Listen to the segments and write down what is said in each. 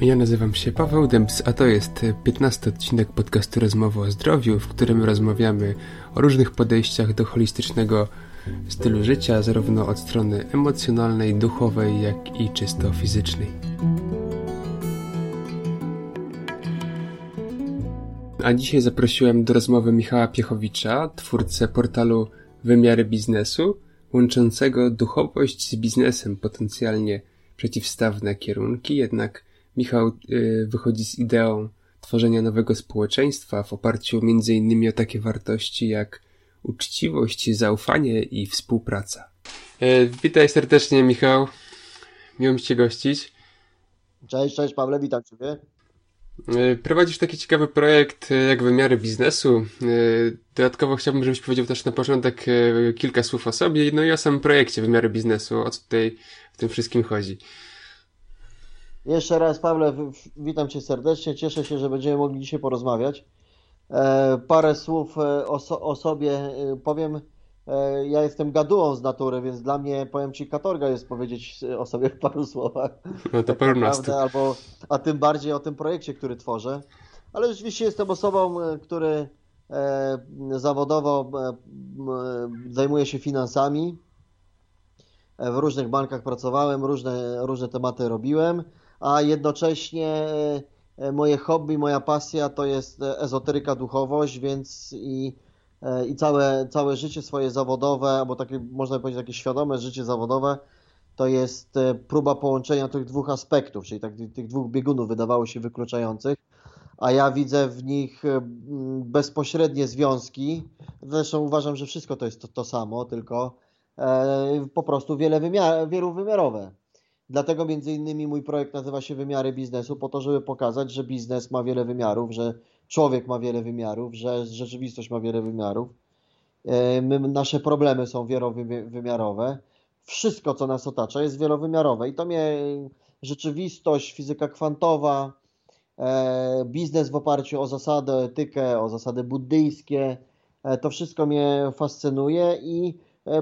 Ja nazywam się Paweł Dębs, a to jest 15 odcinek podcastu Rozmowy o Zdrowiu, w którym rozmawiamy o różnych podejściach do holistycznego stylu życia, zarówno od strony emocjonalnej, duchowej, jak i czysto fizycznej. A dzisiaj zaprosiłem do rozmowy Michała Piechowicza, twórcę portalu Wymiary Biznesu, łączącego duchowość z biznesem, potencjalnie przeciwstawne kierunki, jednak Michał y, wychodzi z ideą tworzenia nowego społeczeństwa w oparciu między innymi o takie wartości jak uczciwość, zaufanie i współpraca. E, witaj serdecznie, Michał. Miło mi Cię gościć. Cześć, cześć Pawle, witam Ciebie. E, prowadzisz taki ciekawy projekt e, jak wymiary biznesu. Dodatkowo chciałbym, żebyś powiedział też na początek kilka słów o sobie, no i o samym projekcie wymiary biznesu, o co tutaj w tym wszystkim chodzi. Jeszcze raz, Pawle, witam Cię serdecznie. Cieszę się, że będziemy mogli dzisiaj porozmawiać. E, parę słów e, o, so, o sobie e, powiem. Ja jestem gadułą z natury, więc dla mnie, powiem Ci, katorga jest powiedzieć o sobie w paru słowach. No to tak albo, A tym bardziej o tym projekcie, który tworzę. Ale rzeczywiście jestem osobą, który zawodowo zajmuje się finansami. W różnych bankach pracowałem, różne, różne tematy robiłem a jednocześnie e, e, moje hobby, moja pasja to jest e, ezoteryka, duchowość, więc i, i całe, całe życie swoje zawodowe, albo takie, można powiedzieć, takie świadome życie zawodowe, to jest próba połączenia tych dwóch aspektów, czyli tak, tych dwóch biegunów wydawało się wykluczających, a ja widzę w nich bezpośrednie związki. Zresztą uważam, że wszystko to jest to, to samo, tylko po prostu wiele wymiar, wielowymiarowe. Dlatego między innymi mój projekt nazywa się Wymiary Biznesu, po to, żeby pokazać, że biznes ma wiele wymiarów, że człowiek ma wiele wymiarów, że rzeczywistość ma wiele wymiarów. E, my, nasze problemy są wielowymiarowe. Wszystko, co nas otacza, jest wielowymiarowe i to mnie rzeczywistość, fizyka kwantowa, e, biznes w oparciu o zasady, etykę, o zasady buddyjskie, e, to wszystko mnie fascynuje i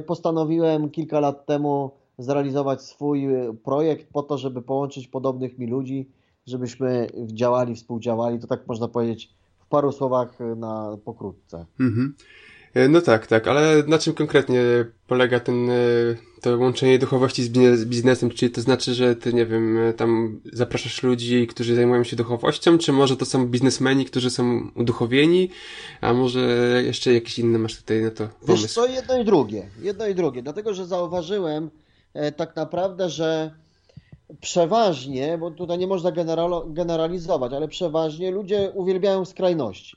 postanowiłem kilka lat temu zrealizować swój projekt po to, żeby połączyć podobnych mi ludzi, żebyśmy działali, współdziałali. To tak można powiedzieć w paru słowach e, na pokrótce. Mhm. E, no tak, tak, ale na czym konkretnie polega ten, to łączenie duchowości z biznesem? Czyli to znaczy, że ty, nie wiem, tam zapraszasz ludzi, którzy zajmują się duchowością, czy może to są biznesmeni, którzy są uduchowieni, a może jeszcze jakiś inny masz tutaj na to pomysł? Wiesz co, jedno i drugie, jedno i drugie, dlatego, że zauważyłem, E, tak naprawdę, że przeważnie, bo tutaj nie można generalizować, ale przeważnie ludzie uwielbiają skrajności.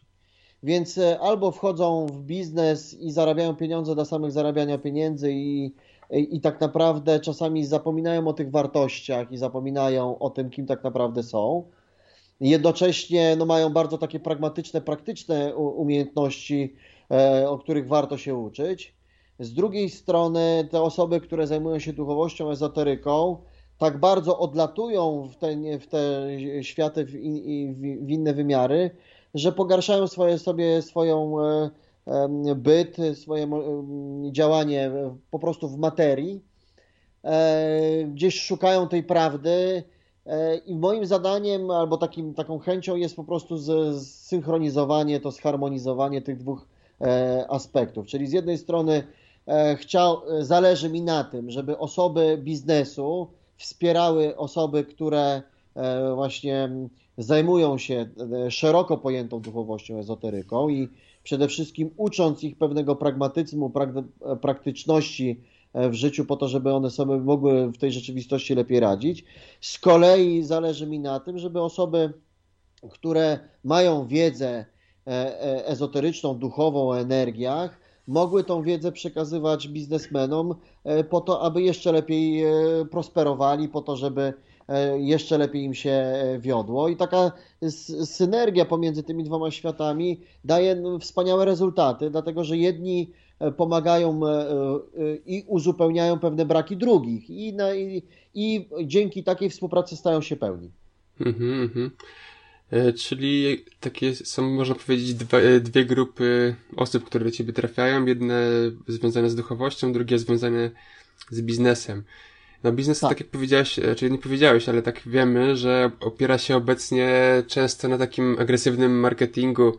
Więc e, albo wchodzą w biznes i zarabiają pieniądze dla samych zarabiania pieniędzy i, i, i, tak naprawdę czasami zapominają o tych wartościach i zapominają o tym, kim tak naprawdę są. Jednocześnie no, mają bardzo takie pragmatyczne, praktyczne umiejętności, e, o których warto się uczyć. Z drugiej strony te osoby, które zajmują się duchowością, ezoteryką, tak bardzo odlatują w te, w te światy, w, in, w inne wymiary, że pogarszają swoje, sobie swoją e, byt, swoje działanie po prostu w materii. E, gdzieś szukają tej prawdy e, i moim zadaniem albo takim, taką chęcią jest po prostu zsynchronizowanie, to zharmonizowanie tych dwóch aspektów. Czyli z jednej strony E, chciał, e, zależy mi na tym, żeby osoby biznesu wspierały osoby, które e, właśnie zajmują się szeroko pojętą duchowością, ezoteryką i przede wszystkim ucząc ich pewnego pragmatyzmu, praktyczności w życiu po to, żeby one sobie mogły w tej rzeczywistości lepiej radzić. Z kolei zależy mi na tym, żeby osoby, które mają wiedzę ezoteryczną, duchową o energiach, mogły tą wiedzę przekazywać biznesmenom e, po to, aby jeszcze lepiej e, prosperowali, po to, żeby e, jeszcze lepiej im się wiodło. I taka synergia pomiędzy tymi dwoma światami daje no, wspaniałe rezultaty, dlatego że jedni pomagają i uzupełniają pewne braki drugich, i, i, i dzięki takiej współpracy stają się pełni. Mhm, mhm. E, czyli takie są, można powiedzieć, dwa, e, dwie grupy osób, które do ciebie trafiają. Jedne związane z duchowością, drugie związane z biznesem. No biznes, tak. tak jak powiedziałeś, e, czyli nie powiedziałeś, ale tak wiemy, że opiera się obecnie często na takim agresywnym marketingu,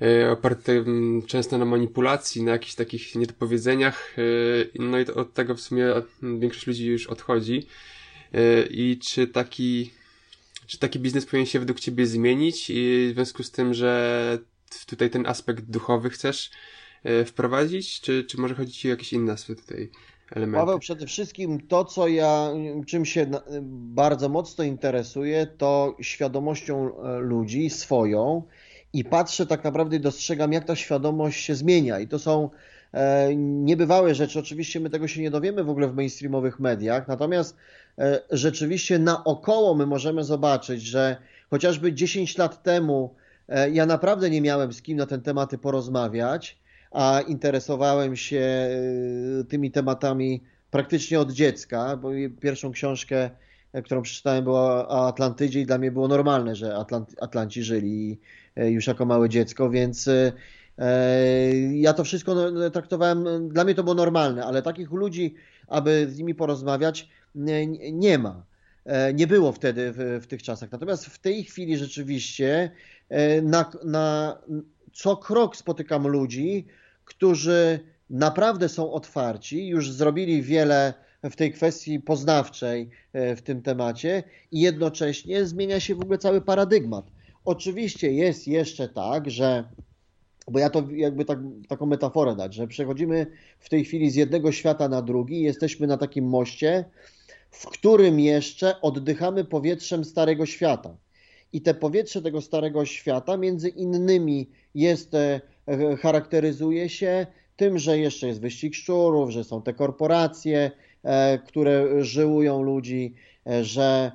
yy, opartym często na manipulacji, na jakichś takich niedopowiedzeniach, no i od tego w sumie większość ludzi już odchodzi. I czy taki, czy taki biznes powinien się według Ciebie zmienić i w związku z tym, że tutaj ten aspekt duchowy chcesz wprowadzić, czy, czy może chodzi Ci o jakieś inne tutaj? elementy. Paweł, przede wszystkim to, co ja, czym się bardzo mocno interesuję, to świadomością e, ludzi, swoją i patrzę tak naprawdę i dostrzegam, jak ta świadomość się zmienia i to są e, niebywałe rzeczy. Oczywiście my tego się nie dowiemy w ogóle w mainstreamowych mediach, natomiast e, rzeczywiście naokoło my możemy zobaczyć, że chociażby 10 lat temu ja naprawdę nie miałem z kim na ten tematy porozmawiać, a interesowałem się y, tymi tematami praktycznie od dziecka, bo pierwszą książkę, e, którą przeczytałem była o Atlantydzie i dla mnie było normalne, że Atlanci żyli e, już jako małe dziecko, więc e, ja to wszystko no, traktowałem, dla mnie to było normalne, ale takich ludzi, aby z nimi porozmawiać, nie ma. Nie było wtedy w, w tych czasach. Natomiast w tej chwili rzeczywiście na, na co krok spotykam ludzi, którzy naprawdę są otwarci, już zrobili wiele w tej kwestii poznawczej e, w tym temacie i jednocześnie zmienia się w ogóle cały paradygmat. Oczywiście jest jeszcze tak, że bo ja to jakby tak, taką metaforę dać, że przechodzimy w tej chwili z jednego świata na drugi, jesteśmy na takim moście, w którym jeszcze oddychamy powietrzem starego świata. I te powietrze tego starego świata między innymi jest e, charakteryzuje się tym, że jeszcze jest wyścig szczurów, że są te korporacje, e, które żyłują ludzi, e, że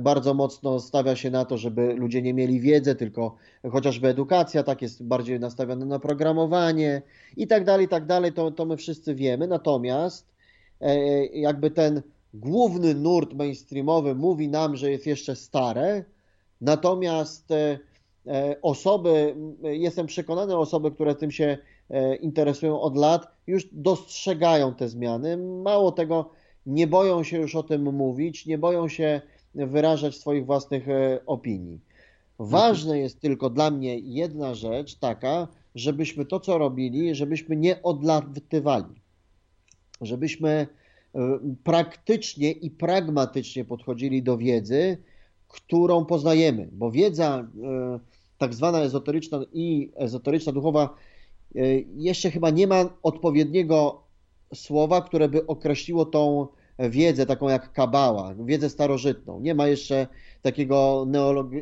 bardzo mocno stawia się na to, żeby ludzie nie mieli wiedzy, tylko chociażby edukacja, tak jest bardziej nastawiona na programowanie i tak dalej, i tak dalej, to, to my wszyscy wiemy. Natomiast jakby ten główny nurt mainstreamowy mówi nam, że jest jeszcze stare, natomiast E, osoby, jestem przekonany, osoby, które tym się e, interesują od lat, już dostrzegają te zmiany. Mało tego, nie boją się już o tym mówić, nie boją się wyrażać swoich własnych e, opinii. Ważne jest tylko dla mnie jedna rzecz taka, żebyśmy to, co robili, żebyśmy nie odlatywali. Żebyśmy praktycznie i pragmatycznie podchodzili do wiedzy, którą poznajemy, bo wiedza tak zwana ezoteryczna i ezoteryczna duchowa, e, jeszcze chyba nie ma odpowiedniego słowa, które by określiło tą wiedzę, taką jak kabała, wiedzę starożytną. Nie ma jeszcze takiego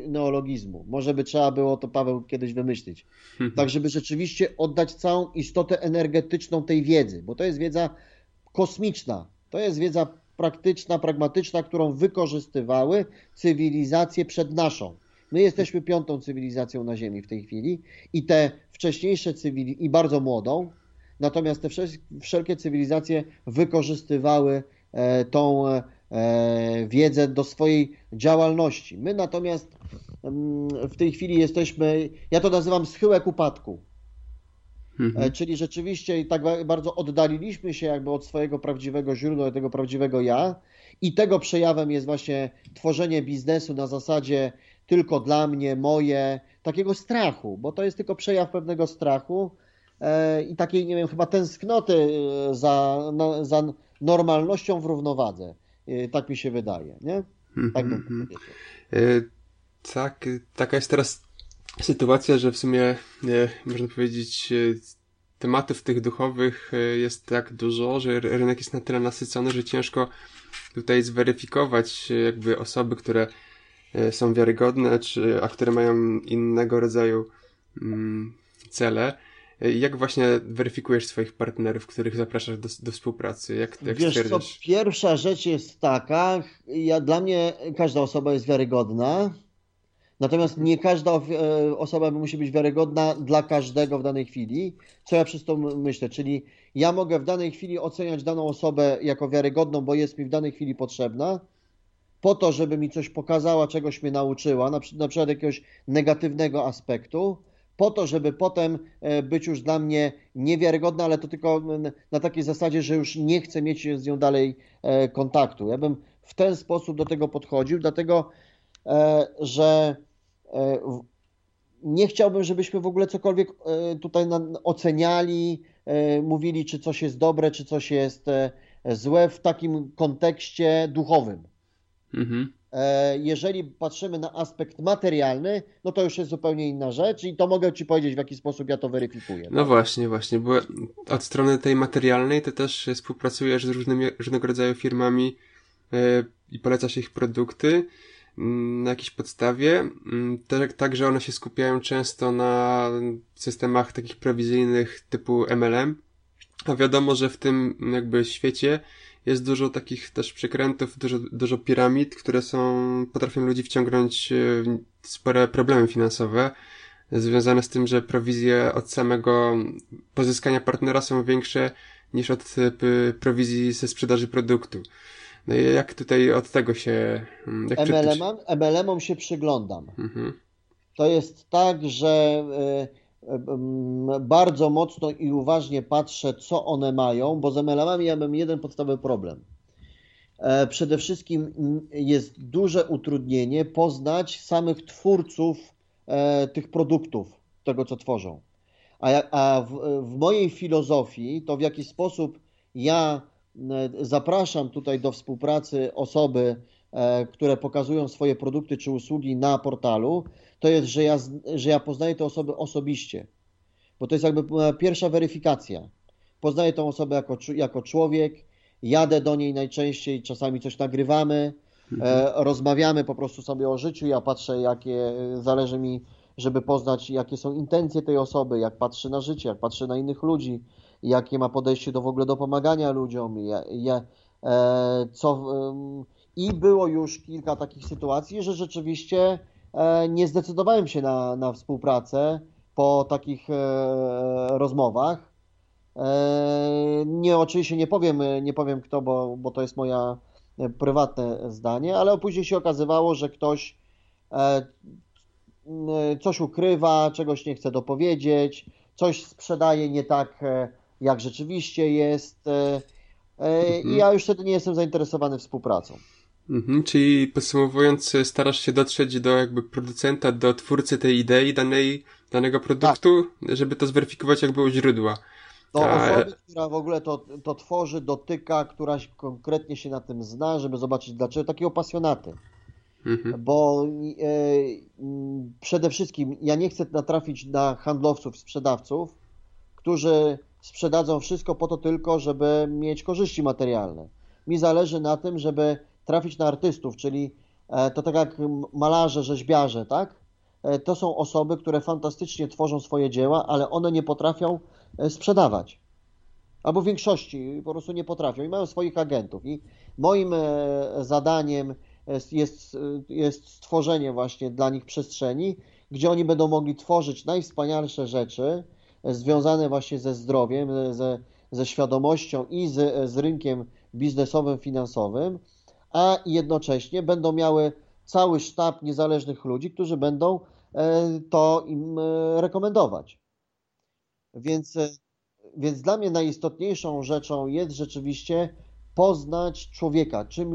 neologizmu. Może by trzeba było to, Paweł, kiedyś wymyślić. Tak, żeby rzeczywiście oddać całą istotę energetyczną tej wiedzy, bo to jest wiedza kosmiczna. To jest wiedza praktyczna, pragmatyczna, którą wykorzystywały cywilizacje przed naszą. My jesteśmy piątą cywilizacją na Ziemi w tej chwili i te wcześniejsze cywilizacje, i bardzo młodą, natomiast te wszelkie cywilizacje wykorzystywały e, tą e, wiedzę do swojej działalności. My natomiast mm, w tej chwili jesteśmy, ja to nazywam schyłek upadku. Mhm. E, czyli rzeczywiście tak bardzo oddaliliśmy się jakby od swojego prawdziwego źródła, tego prawdziwego ja. I tego przejawem jest właśnie tworzenie biznesu na zasadzie tylko dla mnie, moje, takiego strachu, bo to jest tylko przejaw pewnego strachu e, i takiej, nie wiem, chyba tęsknoty e, za, za normalnością w równowadze. Tak mi się wydaje, nie? Tak bym mm -hmm. Tak, taka jest teraz sytuacja, że w sumie można powiedzieć tematów tych duchowych jest tak dużo, że rynek jest na tyle nasycony, że ciężko tutaj zweryfikować jakby osoby, które E, są wiarygodne, czy, a które mają innego rodzaju mm, cele. E, jak właśnie weryfikujesz swoich partnerów, których zapraszasz do, do współpracy? Jak, jak Wiesz co, pierwsza rzecz jest taka, ja, dla mnie każda osoba jest wiarygodna, natomiast nie każda e, osoba musi być wiarygodna dla każdego w danej chwili. Co ja przez to myślę? Czyli ja mogę w danej chwili oceniać daną osobę jako wiarygodną, bo jest mi w danej chwili potrzebna, po to, żeby mi coś pokazała, czegoś mnie nauczyła, na, przykład jakiegoś negatywnego aspektu, po to, żeby potem być już dla mnie niewiarygodna, ale to tylko na takiej zasadzie, że już nie chcę mieć z nią dalej kontaktu. Ja bym w ten sposób do tego podchodził, dlatego że nie chciałbym, żebyśmy w ogóle cokolwiek tutaj oceniali, mówili, czy coś jest dobre, czy coś jest złe w takim kontekście duchowym. Mhm. E, jeżeli patrzymy na aspekt materialny, no to już jest zupełnie inna rzecz i to mogę Ci powiedzieć, w jaki sposób ja to weryfikuję. No tak? właśnie, właśnie, bo od strony tej materialnej to też współpracujesz z różnymi, różnego rodzaju firmami i polecasz ich produkty na jakiejś podstawie, mm, tak, że one się skupiają często na systemach takich prowizyjnych typu MLM, a wiadomo, że w tym jakby świecie jest dużo takich też przekrętów, dużo, dużo piramid, które są, potrafią ludzi wciągnąć w spore problemy finansowe, związane z tym, że prowizje od samego pozyskania partnera są większe niż od prowizji ze sprzedaży produktu. No i jak tutaj od tego się... Jak MLM-om, MLM-om się przyglądam. Mhm. To jest tak, że y, bardzo mocno i uważnie patrzę, co one mają, bo z MLM-ami ja mam jeden podstawowy problem. E, przede wszystkim jest duże utrudnienie poznać samych twórców e, tych produktów, tego co tworzą. A, w mojej filozofii, to w jaki sposób ja zapraszam tutaj do współpracy osoby, e, które pokazują swoje produkty czy usługi na portalu, to jest, że ja, że ja poznaję te osoby osobiście. Bo to jest jakby e, pierwsza weryfikacja. Poznaję tą osobę jako, jako człowiek, jadę do niej najczęściej, czasami coś nagrywamy, e, mhm. rozmawiamy po prostu sobie o życiu, ja patrzę, jakie e, zależy mi, żeby poznać, jakie są intencje tej osoby, jak patrzy na życie, jak patrzy na innych ludzi, jakie ma podejście do w ogóle do pomagania ludziom, ja, ja, e, co. I było już kilka takich sytuacji, że rzeczywiście E, nie zdecydowałem się na, na współpracę po takich e, rozmowach. E, nie, oczywiście nie powiem, nie powiem kto, bo, bo to jest moja prywatne zdanie, ale później się okazywało, że ktoś coś ukrywa, czegoś nie chce dopowiedzieć, coś sprzedaje nie tak, jak rzeczywiście jest. I mhm. ja już wtedy nie jestem zainteresowany współpracą. Mhm, czyli podsumowując, starasz się dotrzeć do jakby producenta, do twórcy tej idei danej, danego produktu, tak. żeby to zweryfikować jakby u źródła. Do A... osoby, która w ogóle to, to tworzy, dotyka, która konkretnie się na tym zna, żeby zobaczyć dlaczego, takiego pasjonaty. Mhm. Bo e, przede wszystkim ja nie chcę natrafić na handlowców, sprzedawców, którzy sprzedadzą wszystko po to tylko, żeby mieć korzyści materialne. Mi zależy na tym, żeby trafić na artystów, czyli e, to tak jak malarze, rzeźbiarze, tak? E, to są osoby, które fantastycznie tworzą swoje dzieła, ale one nie potrafią e, sprzedawać. Albo w większości po prostu nie potrafią i mają swoich agentów. I moim zadaniem jest, jest stworzenie właśnie dla nich przestrzeni, gdzie oni będą mogli tworzyć najwspanialsze rzeczy związane właśnie ze zdrowiem, ze, ze świadomością i z, z rynkiem biznesowym, finansowym, a jednocześnie będą miały cały sztab niezależnych ludzi, którzy będą e, to im e, rekomendować. Więc, e, więc dla mnie najistotniejszą rzeczą jest rzeczywiście poznać człowieka, czym,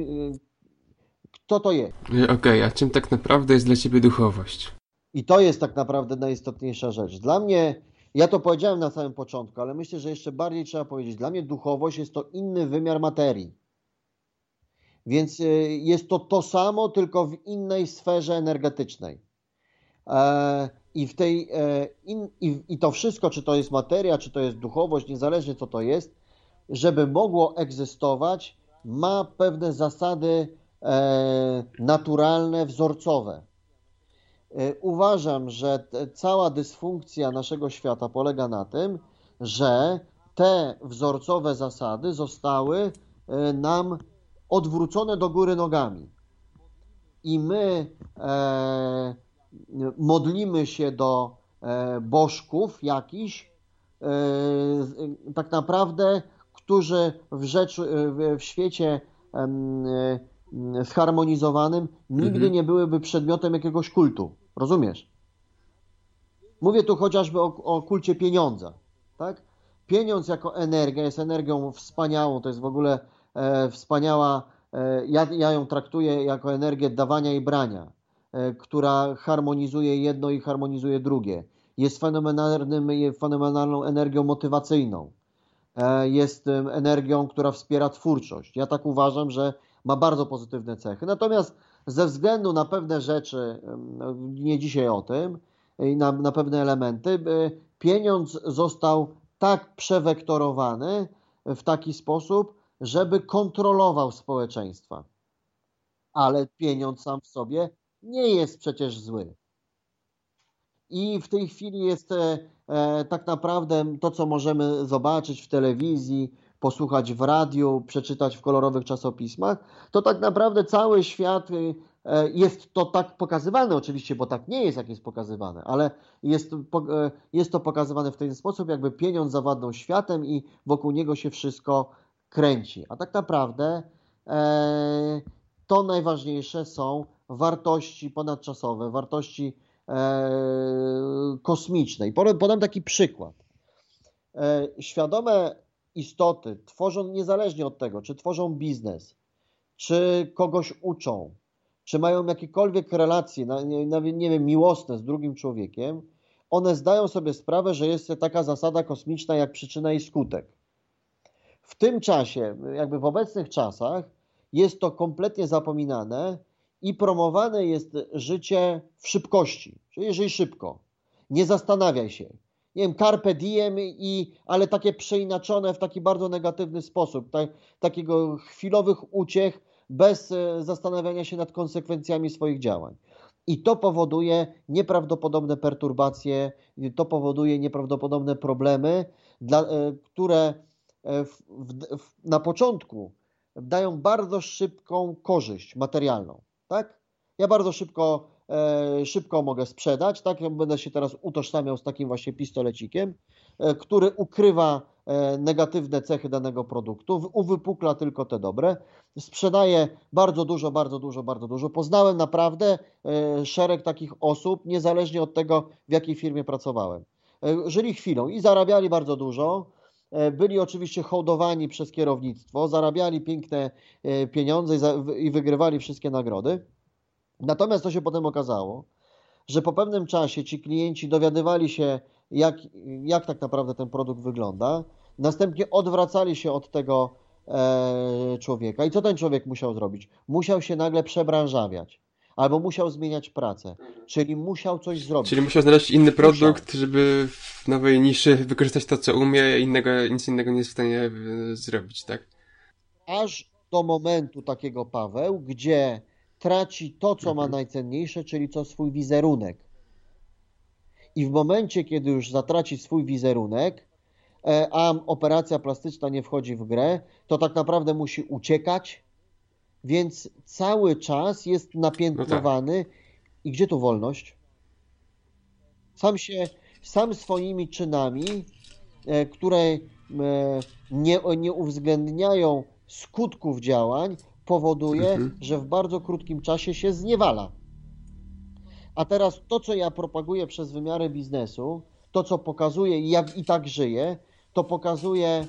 kto to jest. Okej, okay, a czym tak naprawdę jest dla ciebie duchowość? I to jest tak naprawdę najistotniejsza rzecz. Dla mnie, ja to powiedziałem na samym początku, ale myślę, że jeszcze bardziej trzeba powiedzieć, dla mnie duchowość jest to inny wymiar materii. Więc y, jest to to samo, tylko w innej sferze energetycznej. E, I, w tej, e, i, to wszystko, czy to jest materia, czy to jest duchowość, niezależnie co to jest, żeby mogło egzystować, ma pewne zasady e, naturalne, wzorcowe. Uważam, że cała dysfunkcja naszego świata polega na tym, że te wzorcowe zasady zostały nam odwrócone do góry nogami. I my e, modlimy się do e, bożków jakichś, e, tak naprawdę, którzy w, rzecz, w, w świecie e, zharmonizowanym nigdy mhm. nie byłyby przedmiotem jakiegoś kultu. Rozumiesz? Mówię tu chociażby o, o kulcie pieniądza. Tak? Pieniądz jako energia jest energią wspaniałą, to jest w ogóle e, wspaniała, e, ja, ja ją traktuję jako energię dawania i brania, e, która harmonizuje jedno i harmonizuje drugie. Jest fenomenalnym, fenomenalną energią motywacyjną. E, jest energią, która wspiera twórczość. Ja tak uważam, że ma bardzo pozytywne cechy. Natomiast ze względu na pewne rzeczy, nie dzisiaj o tym, na, na pewne elementy, pieniądz został tak przewektorowany w taki sposób, żeby kontrolował społeczeństwa. Ale pieniądz sam w sobie nie jest przecież zły. I w tej chwili jest e, e, tak naprawdę to, co możemy zobaczyć w telewizji, posłuchać w radiu, przeczytać w kolorowych czasopismach, to tak naprawdę cały świat y, e, jest to tak pokazywane, oczywiście, bo tak nie jest, jak jest pokazywane, ale jest, e, jest to pokazywane w ten sposób, jakby pieniądz zawładnął światem i wokół niego się wszystko kręci. A tak naprawdę e, to najważniejsze są wartości ponadczasowe, wartości kosmiczne. I podam taki przykład. Świadome istoty tworzą niezależnie od tego, czy tworzą biznes, czy kogoś uczą, czy mają jakiekolwiek relacje, nawet nie wiem, miłosne z drugim człowiekiem, one zdają sobie sprawę, że jest taka zasada kosmiczna jak przyczyna i skutek. W tym czasie, jakby w obecnych czasach, jest to kompletnie zapominane i promowane jest życie w szybkości, czyli żyj szybko. Nie zastanawiaj się, nie wiem, carpe diem, i, ale takie przeinaczone w taki bardzo negatywny sposób, tak, takiego chwilowych uciech bez e, zastanawiania się nad konsekwencjami swoich działań. I to powoduje nieprawdopodobne perturbacje, to powoduje nieprawdopodobne problemy, dla, e, które e, w, w, na początku dają bardzo szybką korzyść materialną. Tak? Ja bardzo szybko szybko mogę sprzedać. Tak, ja będę się teraz utożsamiał z takim właśnie pistolecikiem, e, który ukrywa e, negatywne cechy danego produktu, uwypukla tylko te dobre. Sprzedaję bardzo dużo, bardzo dużo, bardzo dużo. Poznałem naprawdę szereg takich osób, niezależnie od tego, w jakiej firmie pracowałem. Żyli chwilą i zarabiali bardzo dużo. Byli oczywiście hołdowani przez kierownictwo, zarabiali piękne pieniądze i wygrywali wszystkie nagrody. Natomiast to się potem okazało, że po pewnym czasie ci klienci dowiadywali się, jak, jak tak naprawdę ten produkt wygląda, następnie odwracali się od tego e, człowieka. I co ten człowiek musiał zrobić? Musiał się nagle przebranżawiać. Albo musiał zmieniać pracę, czyli musiał coś zrobić. Czyli musiał znaleźć inny produkt, musiał. żeby w nowej niszy wykorzystać to, co umie, innego, nic innego nie jest w stanie e, zrobić, tak? Aż do momentu takiego, Paweł, gdzie traci to, co ma mhm. najcenniejsze, czyli co swój wizerunek. I w momencie, kiedy już zatraci swój wizerunek, e, a operacja plastyczna nie wchodzi w grę, to tak naprawdę musi uciekać, więc cały czas jest napiętnowany. No tak. I gdzie tu wolność? Sam się, sam swoimi czynami, e, które e, nie, nie uwzględniają skutków działań, powoduje, mhm. że w bardzo krótkim czasie się zniewala. A teraz to, co ja propaguję przez wymiary biznesu, to, co pokazuję i jak i tak żyję, to pokazuję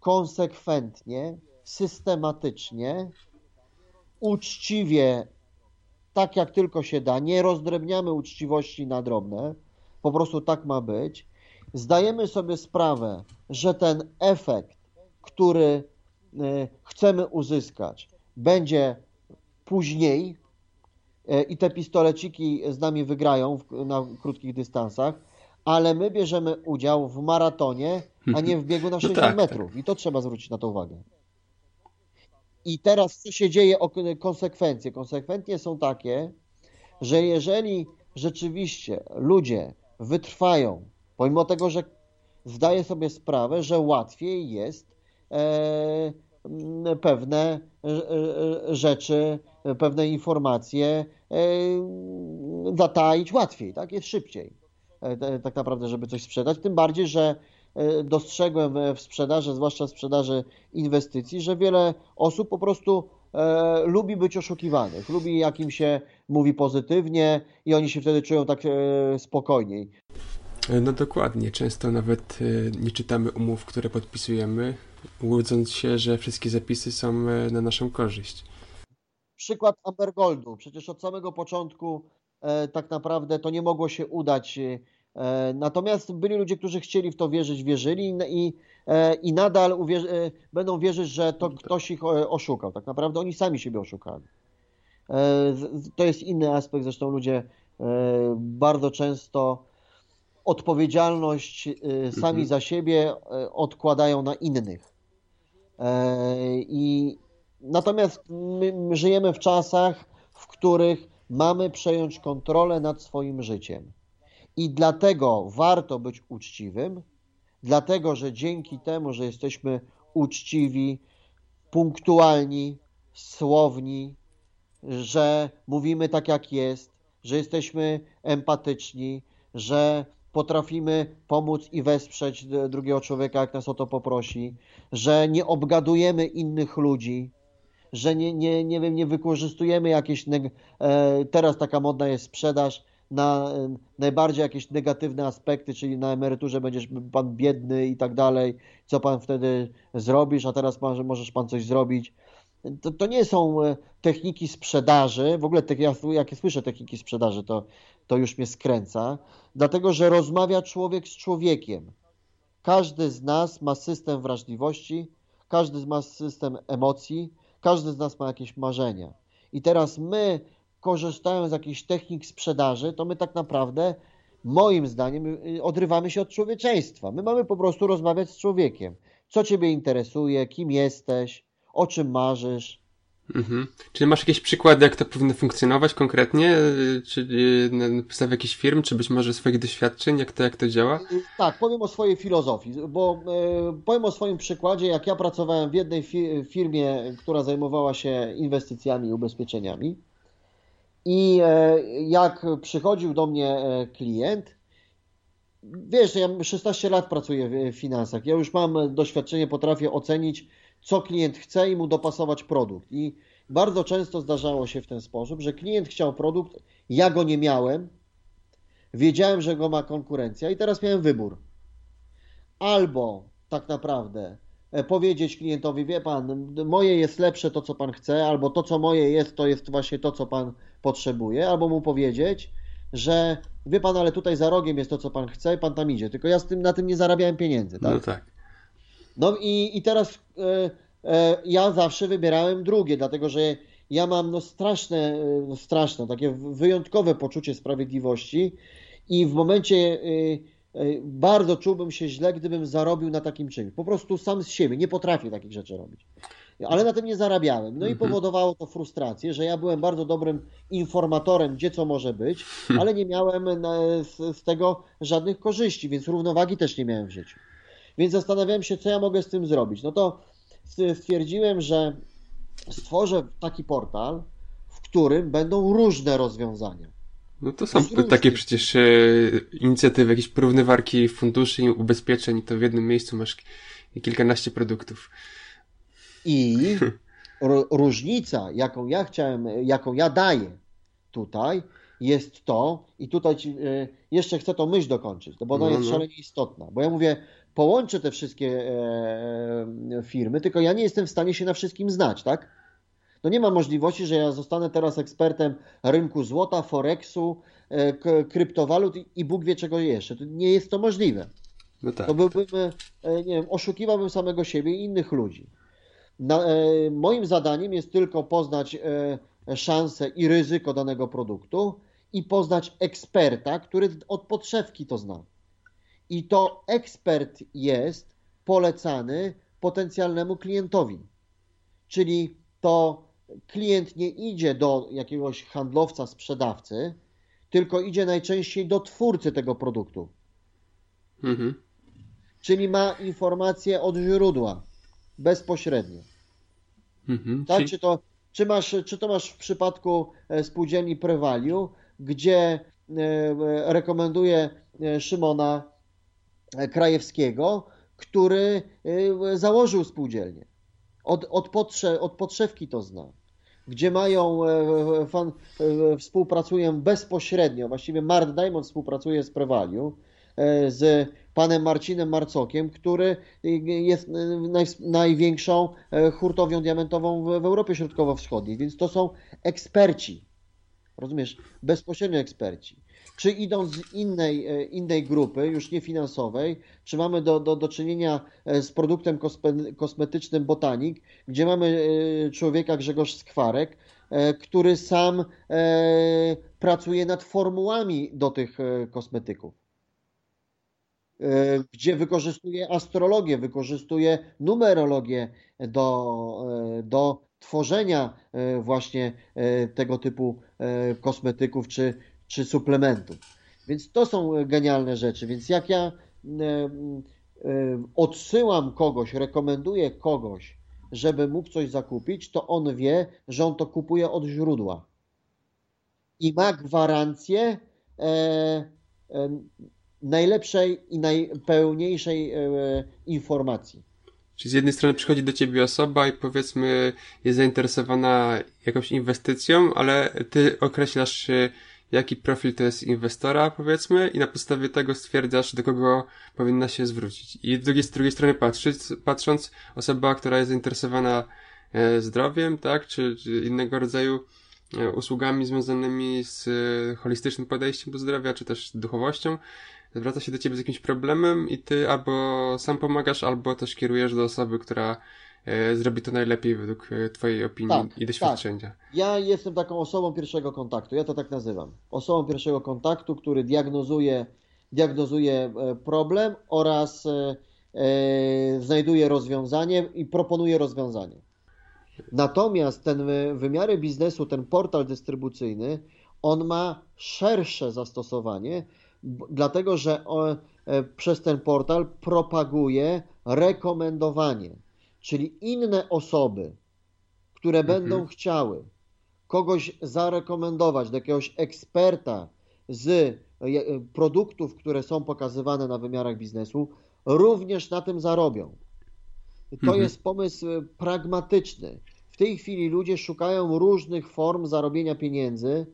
konsekwentnie, systematycznie, uczciwie, tak jak tylko się da. Nie rozdrobniamy uczciwości na drobne, po prostu tak ma być. Zdajemy sobie sprawę, że ten efekt, który y, chcemy uzyskać, będzie później e, i te pistoleciki z nami wygrają na krótkich dystansach, ale my bierzemy udział w maratonie, a nie w biegu na 60 no tak, metrów. Tak. I to trzeba zwrócić na to uwagę. I teraz co się dzieje? Konsekwencje. Konsekwencje są takie, że jeżeli rzeczywiście ludzie wytrwają, pomimo tego, że zdaję sobie sprawę, że łatwiej jest e, pewne e, e, rzeczy, pewne informacje e, zataić łatwiej, tak? Jest szybciej tak naprawdę, żeby coś sprzedać. Tym bardziej, że dostrzegłem w sprzedaży, zwłaszcza w sprzedaży inwestycji, że wiele osób po prostu lubi być oszukiwanych, lubi jak im się mówi pozytywnie i oni się wtedy czują tak spokojniej. No dokładnie. Często nawet nie czytamy umów, które podpisujemy, łudząc się, że wszystkie zapisy są na naszą korzyść. Przykład Amber Goldu. Przecież od samego początku e, tak naprawdę to nie mogło się udać. E, natomiast byli ludzie, którzy chcieli w to wierzyć, wierzyli i, e, i nadal uwierzy, e, będą wierzyć, że to ktoś ich e, oszukał. Tak naprawdę oni sami siebie oszukali. E, to jest inny aspekt, zresztą ludzie bardzo często odpowiedzialność sami mhm. za siebie odkładają na innych. I Natomiast my żyjemy w czasach, w których mamy przejąć kontrolę nad swoim życiem. I dlatego warto być uczciwym, dlatego że dzięki temu, że jesteśmy uczciwi, punktualni, słowni, że mówimy tak jak jest, że jesteśmy empatyczni, że potrafimy pomóc i wesprzeć drugiego człowieka, jak nas o to poprosi, że nie obgadujemy innych ludzi, że nie, nie, nie wiem, nie wykorzystujemy jakieś, e, teraz taka modna jest sprzedaż, na e, najbardziej jakieś negatywne aspekty, czyli na emeryturze będziesz pan biedny i tak dalej, co pan wtedy zrobisz, a teraz możesz pan coś zrobić. To, to nie są e, techniki sprzedaży, w ogóle te, ja, jak słyszę techniki sprzedaży, to, to już mnie skręca, dlatego że rozmawia człowiek z człowiekiem. Każdy z nas ma system wrażliwości, każdy ma system emocji, każdy z nas ma jakieś marzenia. I teraz my, korzystając z jakichś technik sprzedaży, to my tak naprawdę, moim zdaniem, y, odrywamy się od człowieczeństwa. My mamy po prostu rozmawiać z człowiekiem. Co Ciebie interesuje, kim jesteś, o czym marzysz, Mhm. Czy masz jakieś przykłady, jak to powinno funkcjonować konkretnie? Czy na podstawie jakichś firm, czy być może swoich doświadczeń, jak to, jak to działa? Tak, powiem o swojej filozofii, bo e, powiem o swoim przykładzie, jak ja pracowałem w jednej firmie, która zajmowała się inwestycjami i ubezpieczeniami i e, jak przychodził do mnie e, klient, wiesz, ja 16 lat pracuję w finansach, ja już mam doświadczenie, potrafię ocenić, co klient chce i mu dopasować produkt. I bardzo często zdarzało się w ten sposób, że klient chciał produkt, ja go nie miałem, wiedziałem, że go ma konkurencja i teraz miałem wybór. Albo tak naprawdę e, powiedzieć klientowi, wie pan, moje jest lepsze to, co pan chce, albo to, co moje jest, to jest właśnie to, co pan potrzebuje, albo mu powiedzieć, że wie pan, ale tutaj za rogiem jest to, co pan chce i pan tam idzie, tylko ja z tym, na tym nie zarabiałem pieniędzy, tak? No tak. No i, i teraz e, e, ja zawsze wybierałem drugie, dlatego że ja mam no straszne, e, no straszne, takie wyjątkowe poczucie sprawiedliwości i w momencie e, e, bardzo czułbym się źle, gdybym zarobił na takim czymś. Po prostu sam z siebie nie potrafię takich rzeczy robić. Ale na tym nie zarabiałem. No i mhm. powodowało to frustrację, że ja byłem bardzo dobrym informatorem, gdzie co może być, ale nie miałem z, z tego żadnych korzyści, więc równowagi też nie miałem w życiu. Więc zastanawiałem się, co ja mogę z tym zrobić. No to stwierdziłem, że stworzę taki portal, w którym będą różne rozwiązania. No to są takie przecież e, inicjatywy, jakieś porównywarki funduszy i ubezpieczeń, to w jednym miejscu masz kilkanaście produktów. I różnica, jaką ja chciałem, jaką ja daję tutaj, jest to, i tutaj ci, e, jeszcze chcę tą myśl dokończyć, bo ona no, jest no. szalenie istotna, bo ja mówię, połączę te wszystkie e, firmy, tylko ja nie jestem w stanie się na wszystkim znać, tak? No nie ma możliwości, że ja zostanę teraz ekspertem rynku złota, forexu, e, kryptowalut i Bóg wie czego jeszcze. To nie jest to możliwe. No tak. To byłbym, nie wiem, oszukiwałbym samego siebie i innych ludzi. Na, moim zadaniem jest tylko poznać szanse i ryzyko danego produktu, i poznać eksperta, który od podszewki to zna. I to ekspert jest polecany potencjalnemu klientowi. Czyli to klient nie idzie do jakiegoś handlowca, sprzedawcy, tylko idzie najczęściej do twórcy tego produktu. Mhm. Czyli ma informacje od źródła, bezpośrednio. Mhm. Tak, Czyli... czy, to, czy, masz, czy to masz w przypadku e, spółdzielni Prevalue, gdzie e, rekomenduje e, Szymona Krajewskiego, który e, założył spółdzielnię. Od, od, potrze, od podszewki to zna. Gdzie mają, fan, współpracują bezpośrednio, właściwie Mart Diamond współpracuje z Prevaliu, z panem Marcinem Marcokiem, który jest naj, największą hurtownią diamentową w, w Europie Środkowo-Wschodniej. Więc to są eksperci. Rozumiesz? Bezpośrednio eksperci. Czy idąc z innej, innej grupy, już nie finansowej, czy mamy do, do, do czynienia z produktem kosmetycznym Botanik, gdzie mamy człowieka Grzegorz Skwarek, który sam pracuje nad formułami do tych kosmetyków. E, gdzie wykorzystuje astrologię, wykorzystuje numerologię do, e, do tworzenia e, właśnie tego typu kosmetyków czy, czy suplementów. Więc to są genialne rzeczy. Więc jak ja odsyłam kogoś, rekomenduję kogoś, żeby mógł coś zakupić, to on wie, że on to kupuje od źródła. I ma gwarancję najlepszej i najpełniejszej e, informacji. Czyli z jednej strony przychodzi do ciebie osoba i powiedzmy jest zainteresowana jakąś inwestycją, ale ty określasz jaki profil to jest inwestora, powiedzmy, i na podstawie tego stwierdzasz, do kogo powinna się zwrócić. I z drugiej, z drugiej strony patrząc, patrząc, osoba, która jest zainteresowana e, zdrowiem, tak, czy, czy innego rodzaju e, usługami związanymi z holistycznym podejściem do zdrowia, czy też duchowością, zwraca się do ciebie z jakimś problemem i ty albo sam pomagasz, albo też kierujesz do osoby, która e, zrobi to najlepiej według e, twojej opinii tak, i doświadczenia. Tak. Ja jestem taką osobą pierwszego kontaktu, ja to tak nazywam. Osobą pierwszego kontaktu, który diagnozuje, diagnozuje e, problem oraz e, e, znajduje rozwiązanie i proponuje rozwiązanie. Natomiast ten wymiary biznesu, ten portal dystrybucyjny, on ma szersze zastosowanie, dlatego że e, przez ten portal propaguje rekomendowanie, czyli inne osoby, które mhm. będą chciały kogoś zarekomendować do jakiegoś eksperta z e, produktów, które są pokazywane na wymiarach biznesu, również na tym zarobią. To mhm. jest pomysł e, pragmatyczny. W tej chwili ludzie szukają różnych form zarobienia pieniędzy.